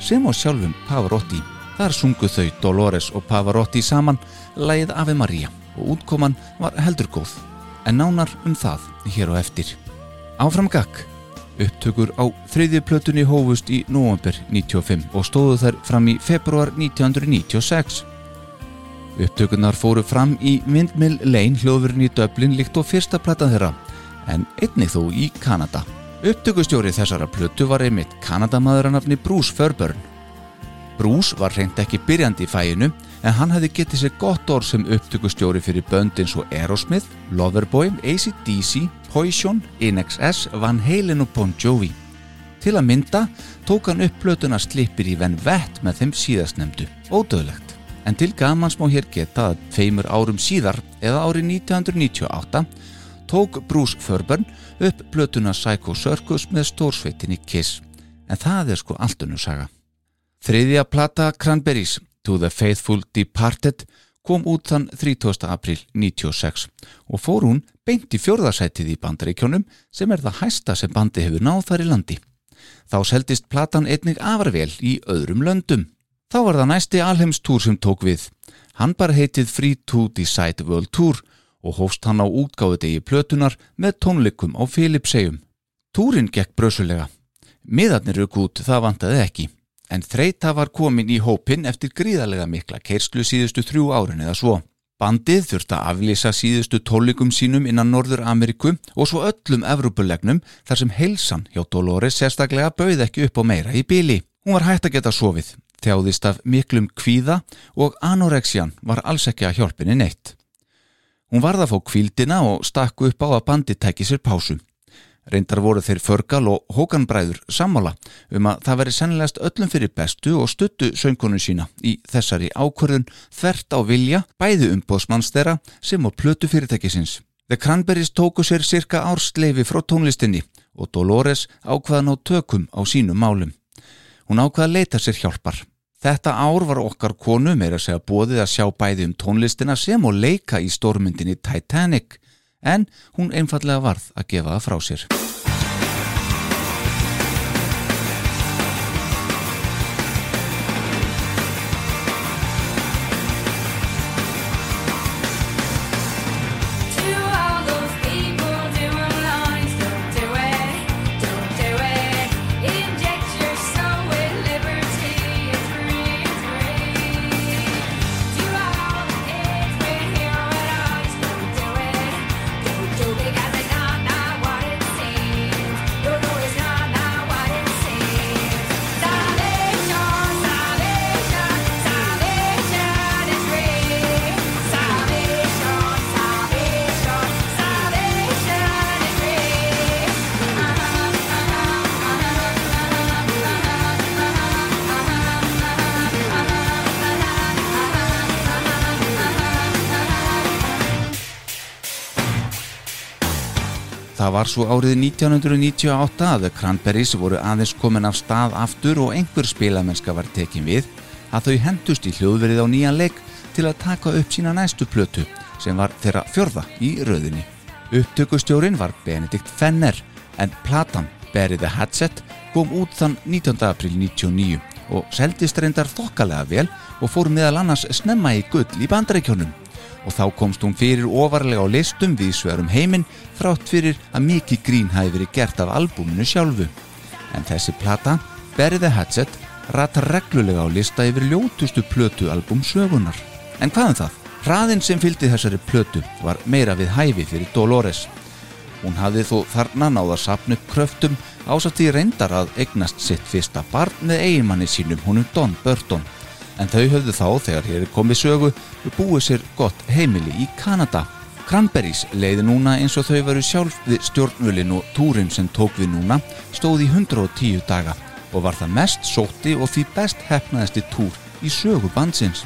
sem á sjálfum Pavarotti. Þar sungu þau Dolores og Pavarotti saman lægið Ave Maria og útkoman var heldur góð en nánar um það hér á eftir. Áfram gakk. Upptökur á þriðju plötunni hófust í november 95 og stóðu þær fram í februar 1996. Upptökunar fóru fram í Windmill Lane hljóðurinn í Dublin líkt og fyrsta platan þeirra, en einnig þó í Kanada. Upptökustjóri þessara plötu var einmitt Kanadamaðuranafni Bruce Furburn. Bruce var reynd ekki byrjandi í fæinu, en hann hefði getið sér gott orð sem upptökustjóri fyrir bönd eins og Aerosmith, Loverboy, ACDC, Poison, INXS, Van Halen og Bon Jovi. Til að mynda tók hann upp plötuna slipir í venn vett með þeim síðastnemdu, ódöðlegt. En til gamans má hér geta að feimur árum síðar, eða árið 1998, tók Bruce Furburn upp plötuna Psycho Circus með stórsveitinni Kiss. En það er sko allt unnu saga. Þriðja plata Cranberries, To the Faithful Departed, kom út þann 30. april 96 og fór hún beint í fjórðarsætið í bandaríkjónum sem er það hæsta sem bandi hefur náð þar í landi. Þá seldist platan einnig afarvel í öðrum löndum. Þá var það næsti alheimstúr sem tók við. Hann bara heitið Free to Decide World Tour og hófst hann á útgáðu degi plötunar með tónleikum á Filipsegjum. Túrin gekk brösulega. Miðarnir rauk út það vantaði ekki. En þreita var komin í hópin eftir gríðarlega mikla keirslu síðustu þrjú árin eða svo. Bandið þurfti að aflýsa síðustu tólikum sínum innan Norður Ameríku og svo öllum Evrópulegnum þar sem heilsan hjá Dolores sérstaklega bauð ekki upp á meira í bíli. Hún var hægt að geta sofið, þjáðist af miklum kvíða og anorexian var alls ekki að hjálpinni neitt. Hún varð að fá kvíldina og stakku upp á að bandið tæki sér pásu. Reyndar voru þeir förgal og hókanbræður sammála um að það veri sennilegast öllum fyrir bestu og stuttu söngkonu sína í þessari ákvörðun þvert á vilja bæði umbóðsmanns þeirra sem á plötu fyrirtækisins. The Cranberries tóku sér cirka ársleifi frá tónlistinni og Dolores ákvaðan á tökum á sínum málum. Hún ákvaða að leita sér hjálpar. Þetta ár var okkar konu meira segja bóðið að sjá bæði um tónlistina sem og leika í stórmyndinni Titanic en hún einfallega varð að gefa það frá sér. Það var svo árið 1998 að The Cranberries voru aðeins komin af stað aftur og einhver spilamennska var tekin við að þau hendust í hljóðverið á nýjan leik til að taka upp sína næstu plötu sem var þeirra fjörða í röðinni. Upptökustjórin var Benedikt Fenner en platan Bury the Hatchet kom út þann 19. april 99 og seldist reyndar þokkalega vel og fór meðal annars snemma í gull í bandarækjónum og þá komst hún fyrir ofarlega á listum við sverum heiminn þrátt fyrir að mikið grín hafi verið gert af albúminu sjálfu. En þessi plata, Bury the Hatchet, ratar reglulega á lista yfir ljótustu plötu albúm sögunar. En hvað um það? Hraðin sem fylgdi þessari plötu var meira við hæfi fyrir Dolores. Hún hafði þó þarna náða sapnu kröftum ásatt í reyndar að eignast sitt fyrsta barn með eiginmanni sínum honum Don Burton. En þau höfðu þá, þegar hér komið sögu, búið sér gott heimili í Kanada. Cranberries leiði núna eins og þau veru sjálf við stjórnvölin og túrin sem tók við núna stóð í 110 daga og var það mest sótti og því best hefnaðasti túr í sögu bandsins.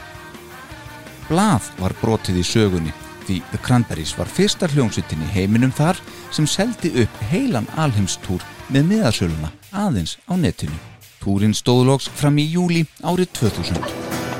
Blað var brotið í sögunni því The Cranberries var fyrsta hljómsveitin í heiminum þar sem seldi upp heilan alheimstúr með miðasöluna aðeins á netinu. Túrin stóðloks fram í júli árið 2000.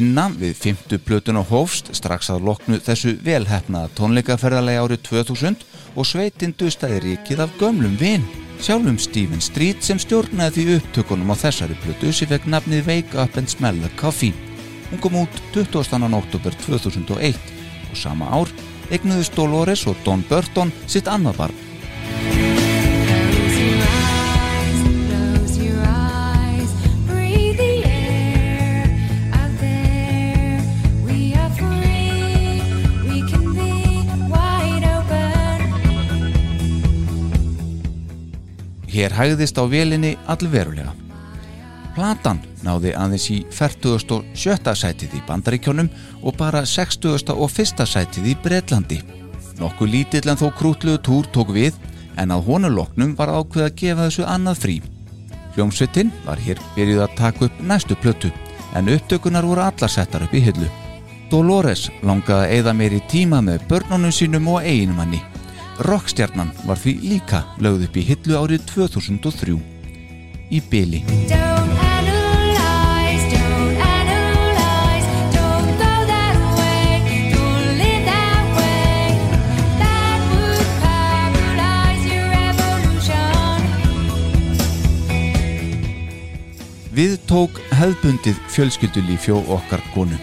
Vinna við fymtu plötuna hófst strax að loknu þessu velhefnaða tónleikaferðalegi árið 2000 og sveitin dustaði ríkið af gömlum vin. Sjálfum Stephen Street sem stjórnaði því upptökunum á þessari plötu sem fekk nafnið Wake Up and Smell the Coffee. Hún kom út 22. oktober 2001 og sama ár eignuðust Dolores og Don Burton sitt annað barn. Hér hægðist á vélinni allverulega. Platan náði aðeins í 47. sætið í Bandaríkjónum og bara 61. og 1. sætið í Bretlandi. Nokkuð lítill en þó krútluðu túr tók við en að honuloknum var ákveð að gefa þessu annað frí. Hljómsveitin var hér byrjuð að taka upp næstu plötu en upptökunar voru allar settar upp í hillu. Dolores langaði að eyða meiri tíma með börnunum sínum og eiginmanni. Rockstjarnan var því líka lögð upp í hillu árið 2003 í evolution. Við tók hefðbundið fjölskyldulíf hjá okkar konu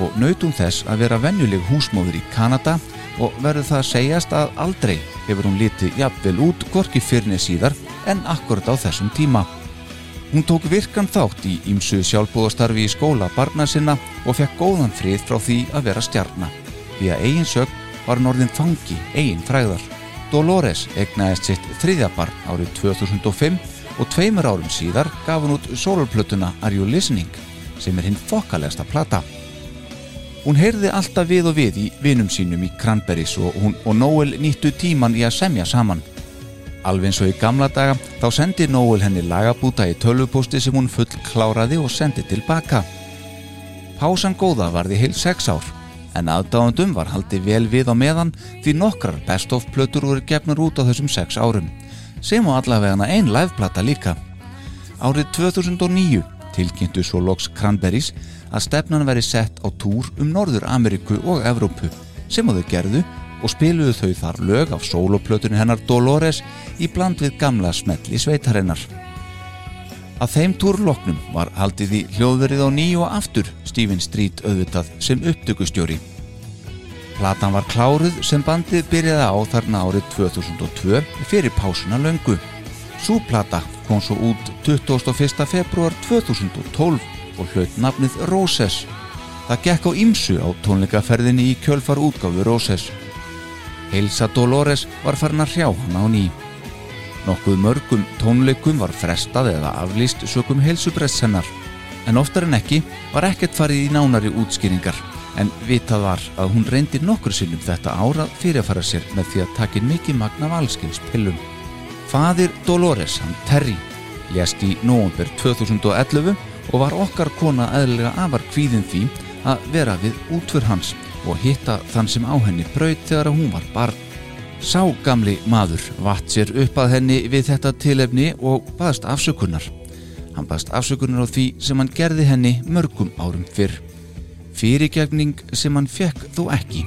og nautum þess að vera venjuleg húsmóður í Kanada og verður það að segjast að aldrei hefur hún litið jafnvel út gorki fyrni síðar en akkurat á þessum tíma. Hún tók virkan þátt í ímsu sjálfbúðastarfi í skóla barna sinna og fekk góðan frið frá því að vera stjarnar. Því að eigin sög var norðin fangi eigin fræðar. Dolores egnaðist sitt þriðja barn árið 2005 og tveimur árum síðar gaf hún út sólplötuna Are You Listening sem er hinn fokkalegsta plata. Hún heyrði alltaf við og við í vinum sínum í Cranberries og, hún, og Noel nýttu tíman í að semja saman. Alveg eins og í gamla daga þá sendi Noel henni lagabúta í tölvupósti sem hún full kláraði og sendi tilbaka. Pásan góða varði heil sex ár en aðdáðandum var haldið vel við á meðan því nokkrar best of plötur voru gefnur út á þessum sex árum sem á allavegana ein liveplata líka. Árið 2009 tilkynntu svo loks Cranberries að stefnan veri sett á túr um Norður Ameríku og Evrópu sem að þau gerðu og spiluðu þau þar lög af soloplötunni hennar Dolores í bland við gamla smelli sveitarinnar. Að þeim túrloknum var haldið í hljóðverið á ný og aftur Stephen Street auðvitað sem upptökustjóri. Platan var kláruð sem bandið byrjaði á þarna árið 2002 fyrir pásuna löngu. Sú plata kom svo út 21. februar 2012 og hlaut nafnið Roses. Það gekk á ymsu á tónleikaferðinni í kjölfar útgáfu Roses. Heilsa Dolores var farin að hrjá hann á ný. Nokkuð mörgum tónleikum var frestað eða aflýst sökum heilsubrest hennar, en oftar en ekki var ekkert farið í nánari útskýringar, en vitað var að hún reyndi nokkur sinnum þetta ára fyrirfara sér með því að takin mikið magna valskins pillum. Fadir Dolores, hann Terry, lést í nóvember 2011 og var okkar kona eðlilega afar kvíðin því að vera við útför hans og hitta þann sem á henni braut þegar hún var barn. Sá gamli maður vatt sér upp að henni við þetta tilefni og baðast afsökunar. Hann baðast afsökunar á því sem hann gerði henni mörgum árum fyrr. Fyrirgefning sem hann fekk þó ekki.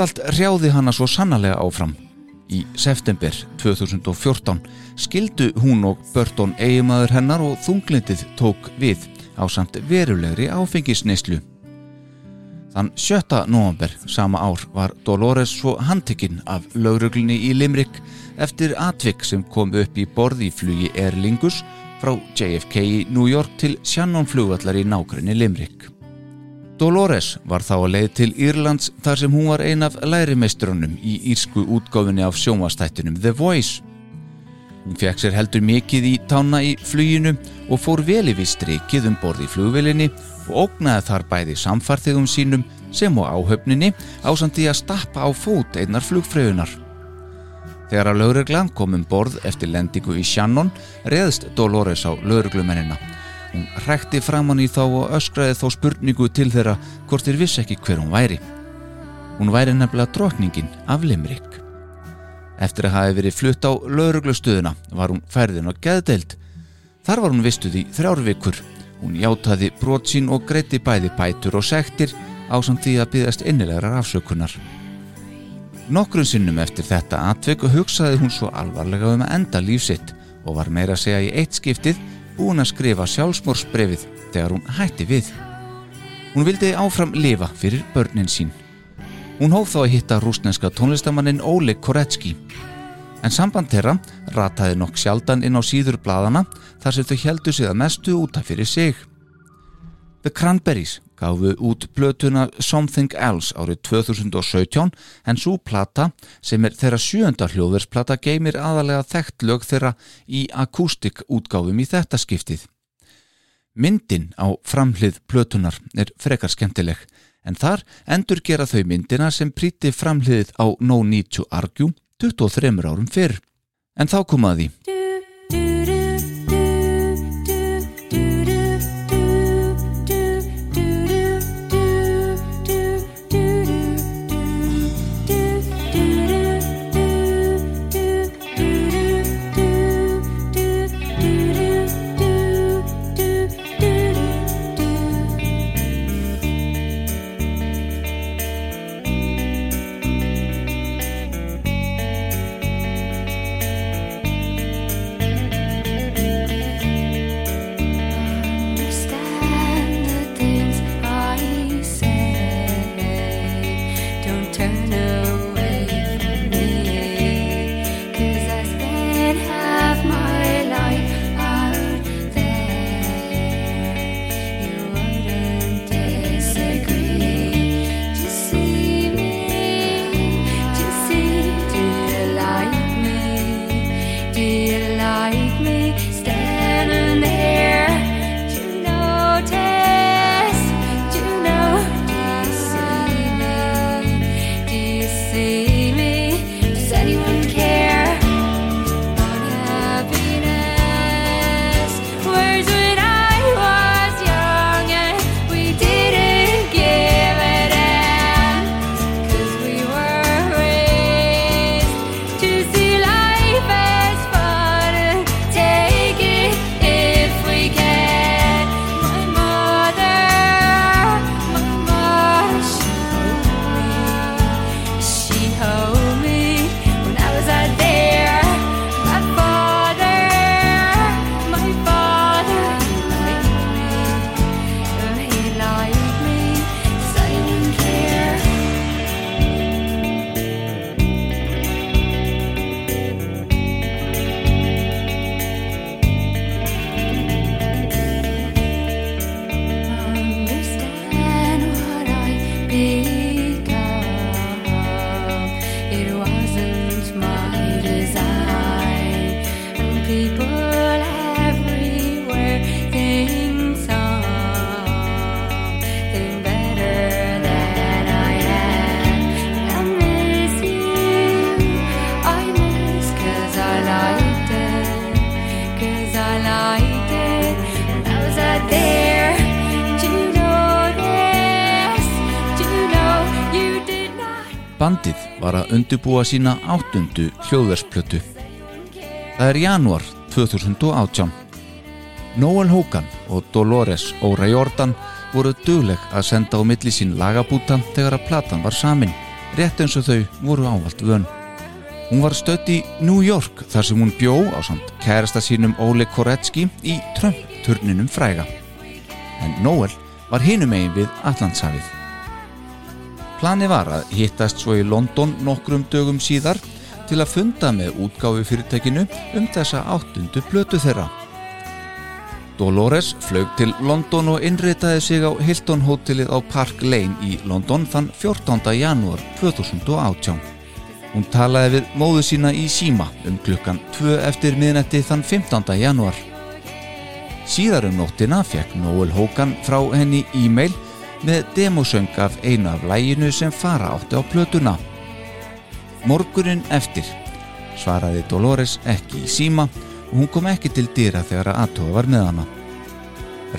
Þetta allt rjáði hana svo sannarlega áfram. Í september 2014 skildu hún og Burton eigimaður hennar og þunglindið tók við á samt verulegri áfengisneislu. Þann 7. november sama ár var Dolores svo handtekinn af lauruglunni í Limerick eftir atvik sem kom upp í borði í flugi Aer Lingus frá JFK í New York til Shannon flugvallar í nákrenni Limerick. Dolores var þá að leið til Írlands þar sem hún var ein af lærimeistrunum í írsku útgáfinni af sjónvastættunum The Voice. Hún fekk sér heldur mikið í tána í fluginu og fór vel yfir strikið um borð í flugvelinni og ógnaði þar bæði samfarþegum sínum sem og áhöfninni ásand því að stappa á fót einnar flugfröðunar. Þegar að lögreglan kom um borð eftir lendingu í Shannon reðst Dolores á lögreglumennina. Hún hrekti framann í þá og öskraði þá spurningu til þeirra hvort þeir vissi ekki hver hún væri. Hún væri nefnilega drotningin af Limerick. Eftir að hafi verið flutt á lauruglustöðuna var hún færðin á geðdeild. Þar var hún vistuð í þrjár vikur. Hún játaði brot sín og greiti bæði bætur og sektir ásamt því að byggast innilegar afsökunar. Nokkrum sinnum eftir þetta atveiku hugsaði hún svo alvarlega um að enda lífsitt og var meira að segja í eitt skiptið búin að skrifa sjálfsmórsbrefið þegar hún hætti við. Hún vildi áfram lifa fyrir börnin sín. Hún hóf þá að hitta rúsneska tónlistamannin Óli Koretski. En samband þeirra rataði nokk sjaldan inn á síður bladana þar sem þau heldu sig að mestu útaf fyrir sig. The Cranberries gafu út plötuna Something Else árið 2017 en svo plata sem er þeirra sjönda hljóðversplata geymir aðalega þekkt lög þeirra í akústik útgáfum í þetta skiptið. Myndin á framhlið plötunar er frekar skemmtileg en þar endur gera þau myndina sem príti framhliðið á No Need to Argue 23 árum fyrr. En þá komaði undibúa sína áttundu hljóðversplötu. Það er janúar 2018. Noel Hogan og Dolores Óra Jordan voru dugleg að senda á milli sín lagabúta þegar að platan var samin, rétt eins og þau voru ávalt vön. Hún var stödd í New York þar sem hún bjó á samt kærasta sínum Óle Koretski í Trump-turninum fræga. En Noel var hinum eigin við Allandshafið. Plani var að hittast svo í London nokkrum dögum síðar til að funda með útgáfi fyrirtækinu um þessa áttundu plötu þeirra. Dolores flög til London og innritaði sig á Hilton hótelið á Park Lane í London þann 14. janúar 2018. Hún talaði við móðu sína í síma um klukkan 2 eftir miðnætti þann 15. janúar. Síðar um nóttina fekk Noel Hogan frá henni e-mail með demosöng af einu af læginu sem fara átti á plötuna. Morgunin eftir svaraði Dolores ekki í síma og hún kom ekki til dýra þegar að aðtóa var með hana.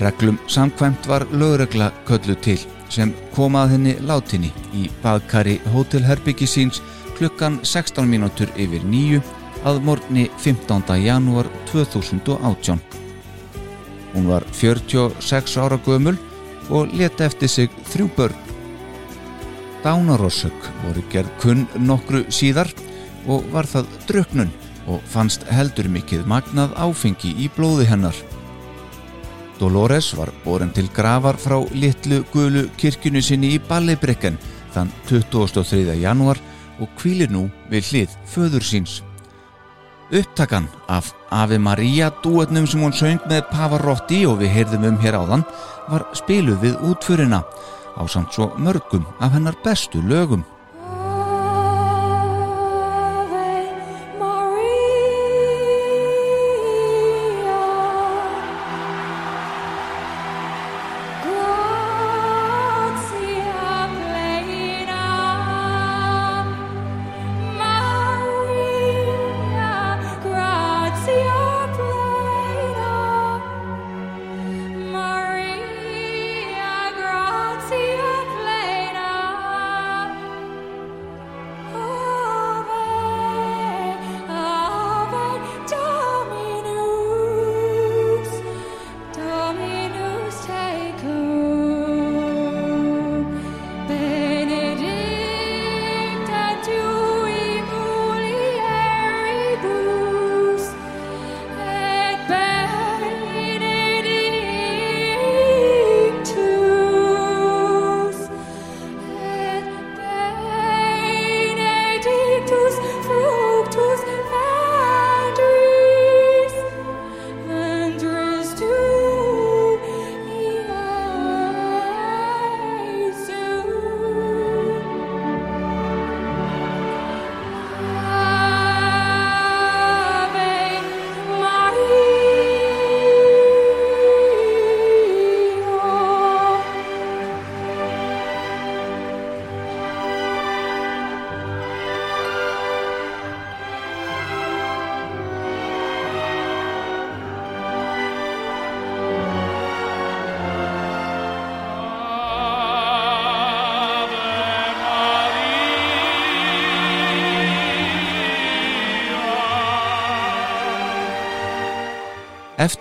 Reglum samkvæmt var lögregla köllu til sem kom að henni látinni í baðkari hótelherbyggi síns klukkan 16 mínútur yfir nýju að morgni 15. janúar 2018. Hún var 46 ára gömul og leta eftir sig þrjú börn. Dánarossök voru gerð kunn nokkru síðar og var það druknun og fannst heldur mikið magnað áfengi í blóði hennar. Dolores var borin til gravar frá litlu gulu kirkjunu sinni í Ballebryggen þann 23. janúar og kvílir nú við hlið föður síns. Upptakan af Ave Maria dúetnum sem hún söng með Pavarotti og við heyrðum um hér áðan var spiluð við útförina á samt svo mörgum af hennar bestu lögum.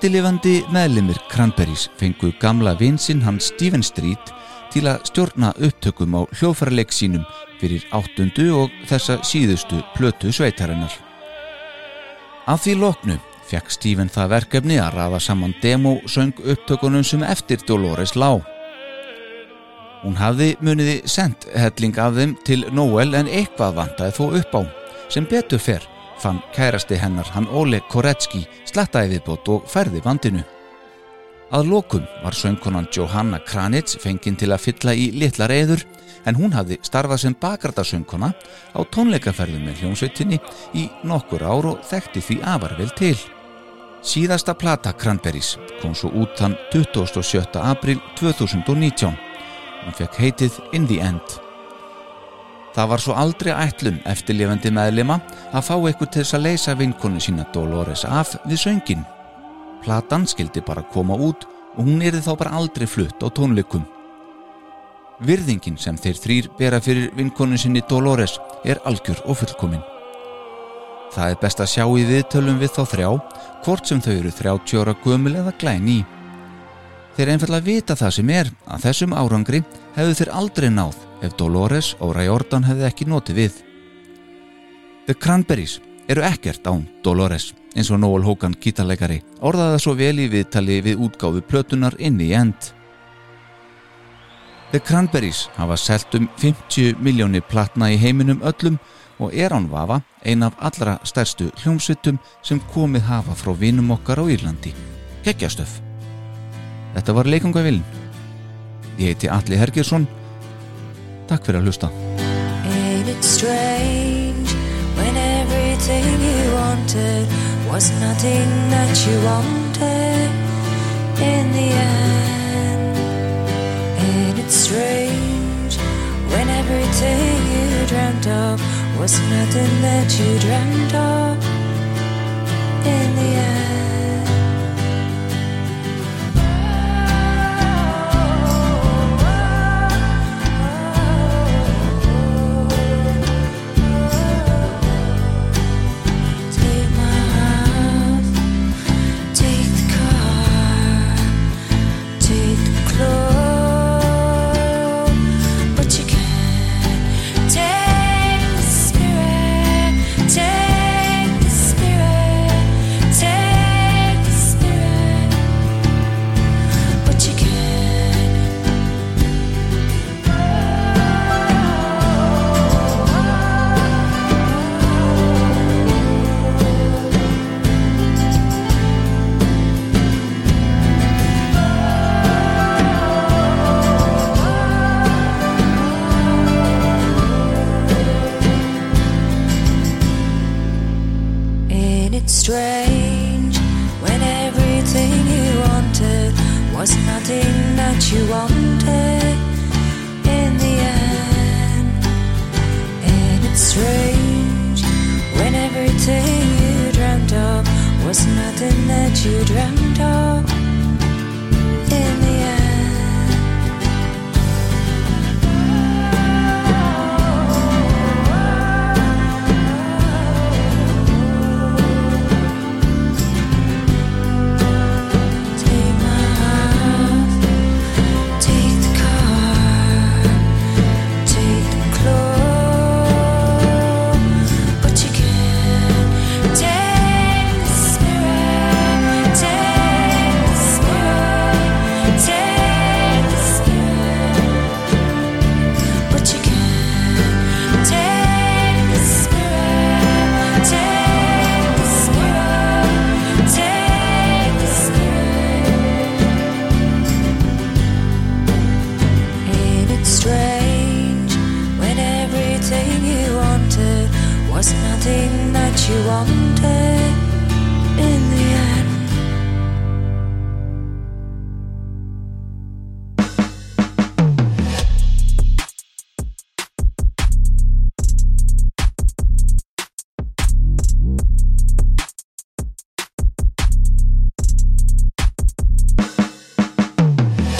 Eftirlifandi meðlimir Cranberries fengu gamla vinsinn hans Steven Street til að stjórna upptökum á hljófarleik sínum fyrir áttundu og þessa síðustu plötu sveitarinnar. Af því loknu fekk Steven það verkefni að rafa saman demo-söng upptökunum sem eftir Dolores lá. Hún hafði muniði sendt helling af þeim til Noel en eitthvað vantaði þó upp á sem betur fer fann kærasti hennar hann Óle Koretski slattaði viðbót og færði vandinu. Að lokum var söngkonan Johanna Kranitz fenginn til að fylla í litla reyður en hún hafði starfað sem bakardarsöngkona á tónleikaferðum með hljómsveitinni í nokkur ár og þekkti því afar vel til. Síðasta plata Cranberries kom svo út þann 27. april 2019. Hún fekk heitið In the End. Það var svo aldrei ætlun eftirlifandi meðlima að fá eitthvað til þess að leysa vinkonu sína Dolores af við söngin. Platan skildi bara koma út og hún erði þá bara aldrei flutt á tónleikum. Virðingin sem þeir þrýr bera fyrir vinkonin sinni Dolores er algjör og fullkomin. Það er best að sjá í viðtölum við þá þrjá, hvort sem þau eru 30 ára gömul eða glæni í. Þeir einfallega vita það sem er að þessum árangri hefðu þeir aldrei náð ef Dolores og Ray Jordan hefði ekki notið við. The Cranberries eru ekkert án Dolores eins og Noel Hogan gítarleikari orðaði það svo vel í viðtali við útgáfu plötunar inn í end. The Cranberries hafa selt um 50 miljónir platna í heiminum öllum og er án vafa ein af allra stærstu hljómsveitum sem komið hafa frá vinum okkar á Írlandi. Kekjastöf. Þetta var leikungavillin. Ég heiti Alli Hergersson. Takk fyrir að hlusta. Ain't it strange when everything you wanted was nothing that you wanted in the end? Ain't it strange when everything you dreamt of was nothing that you dreamt of in the end?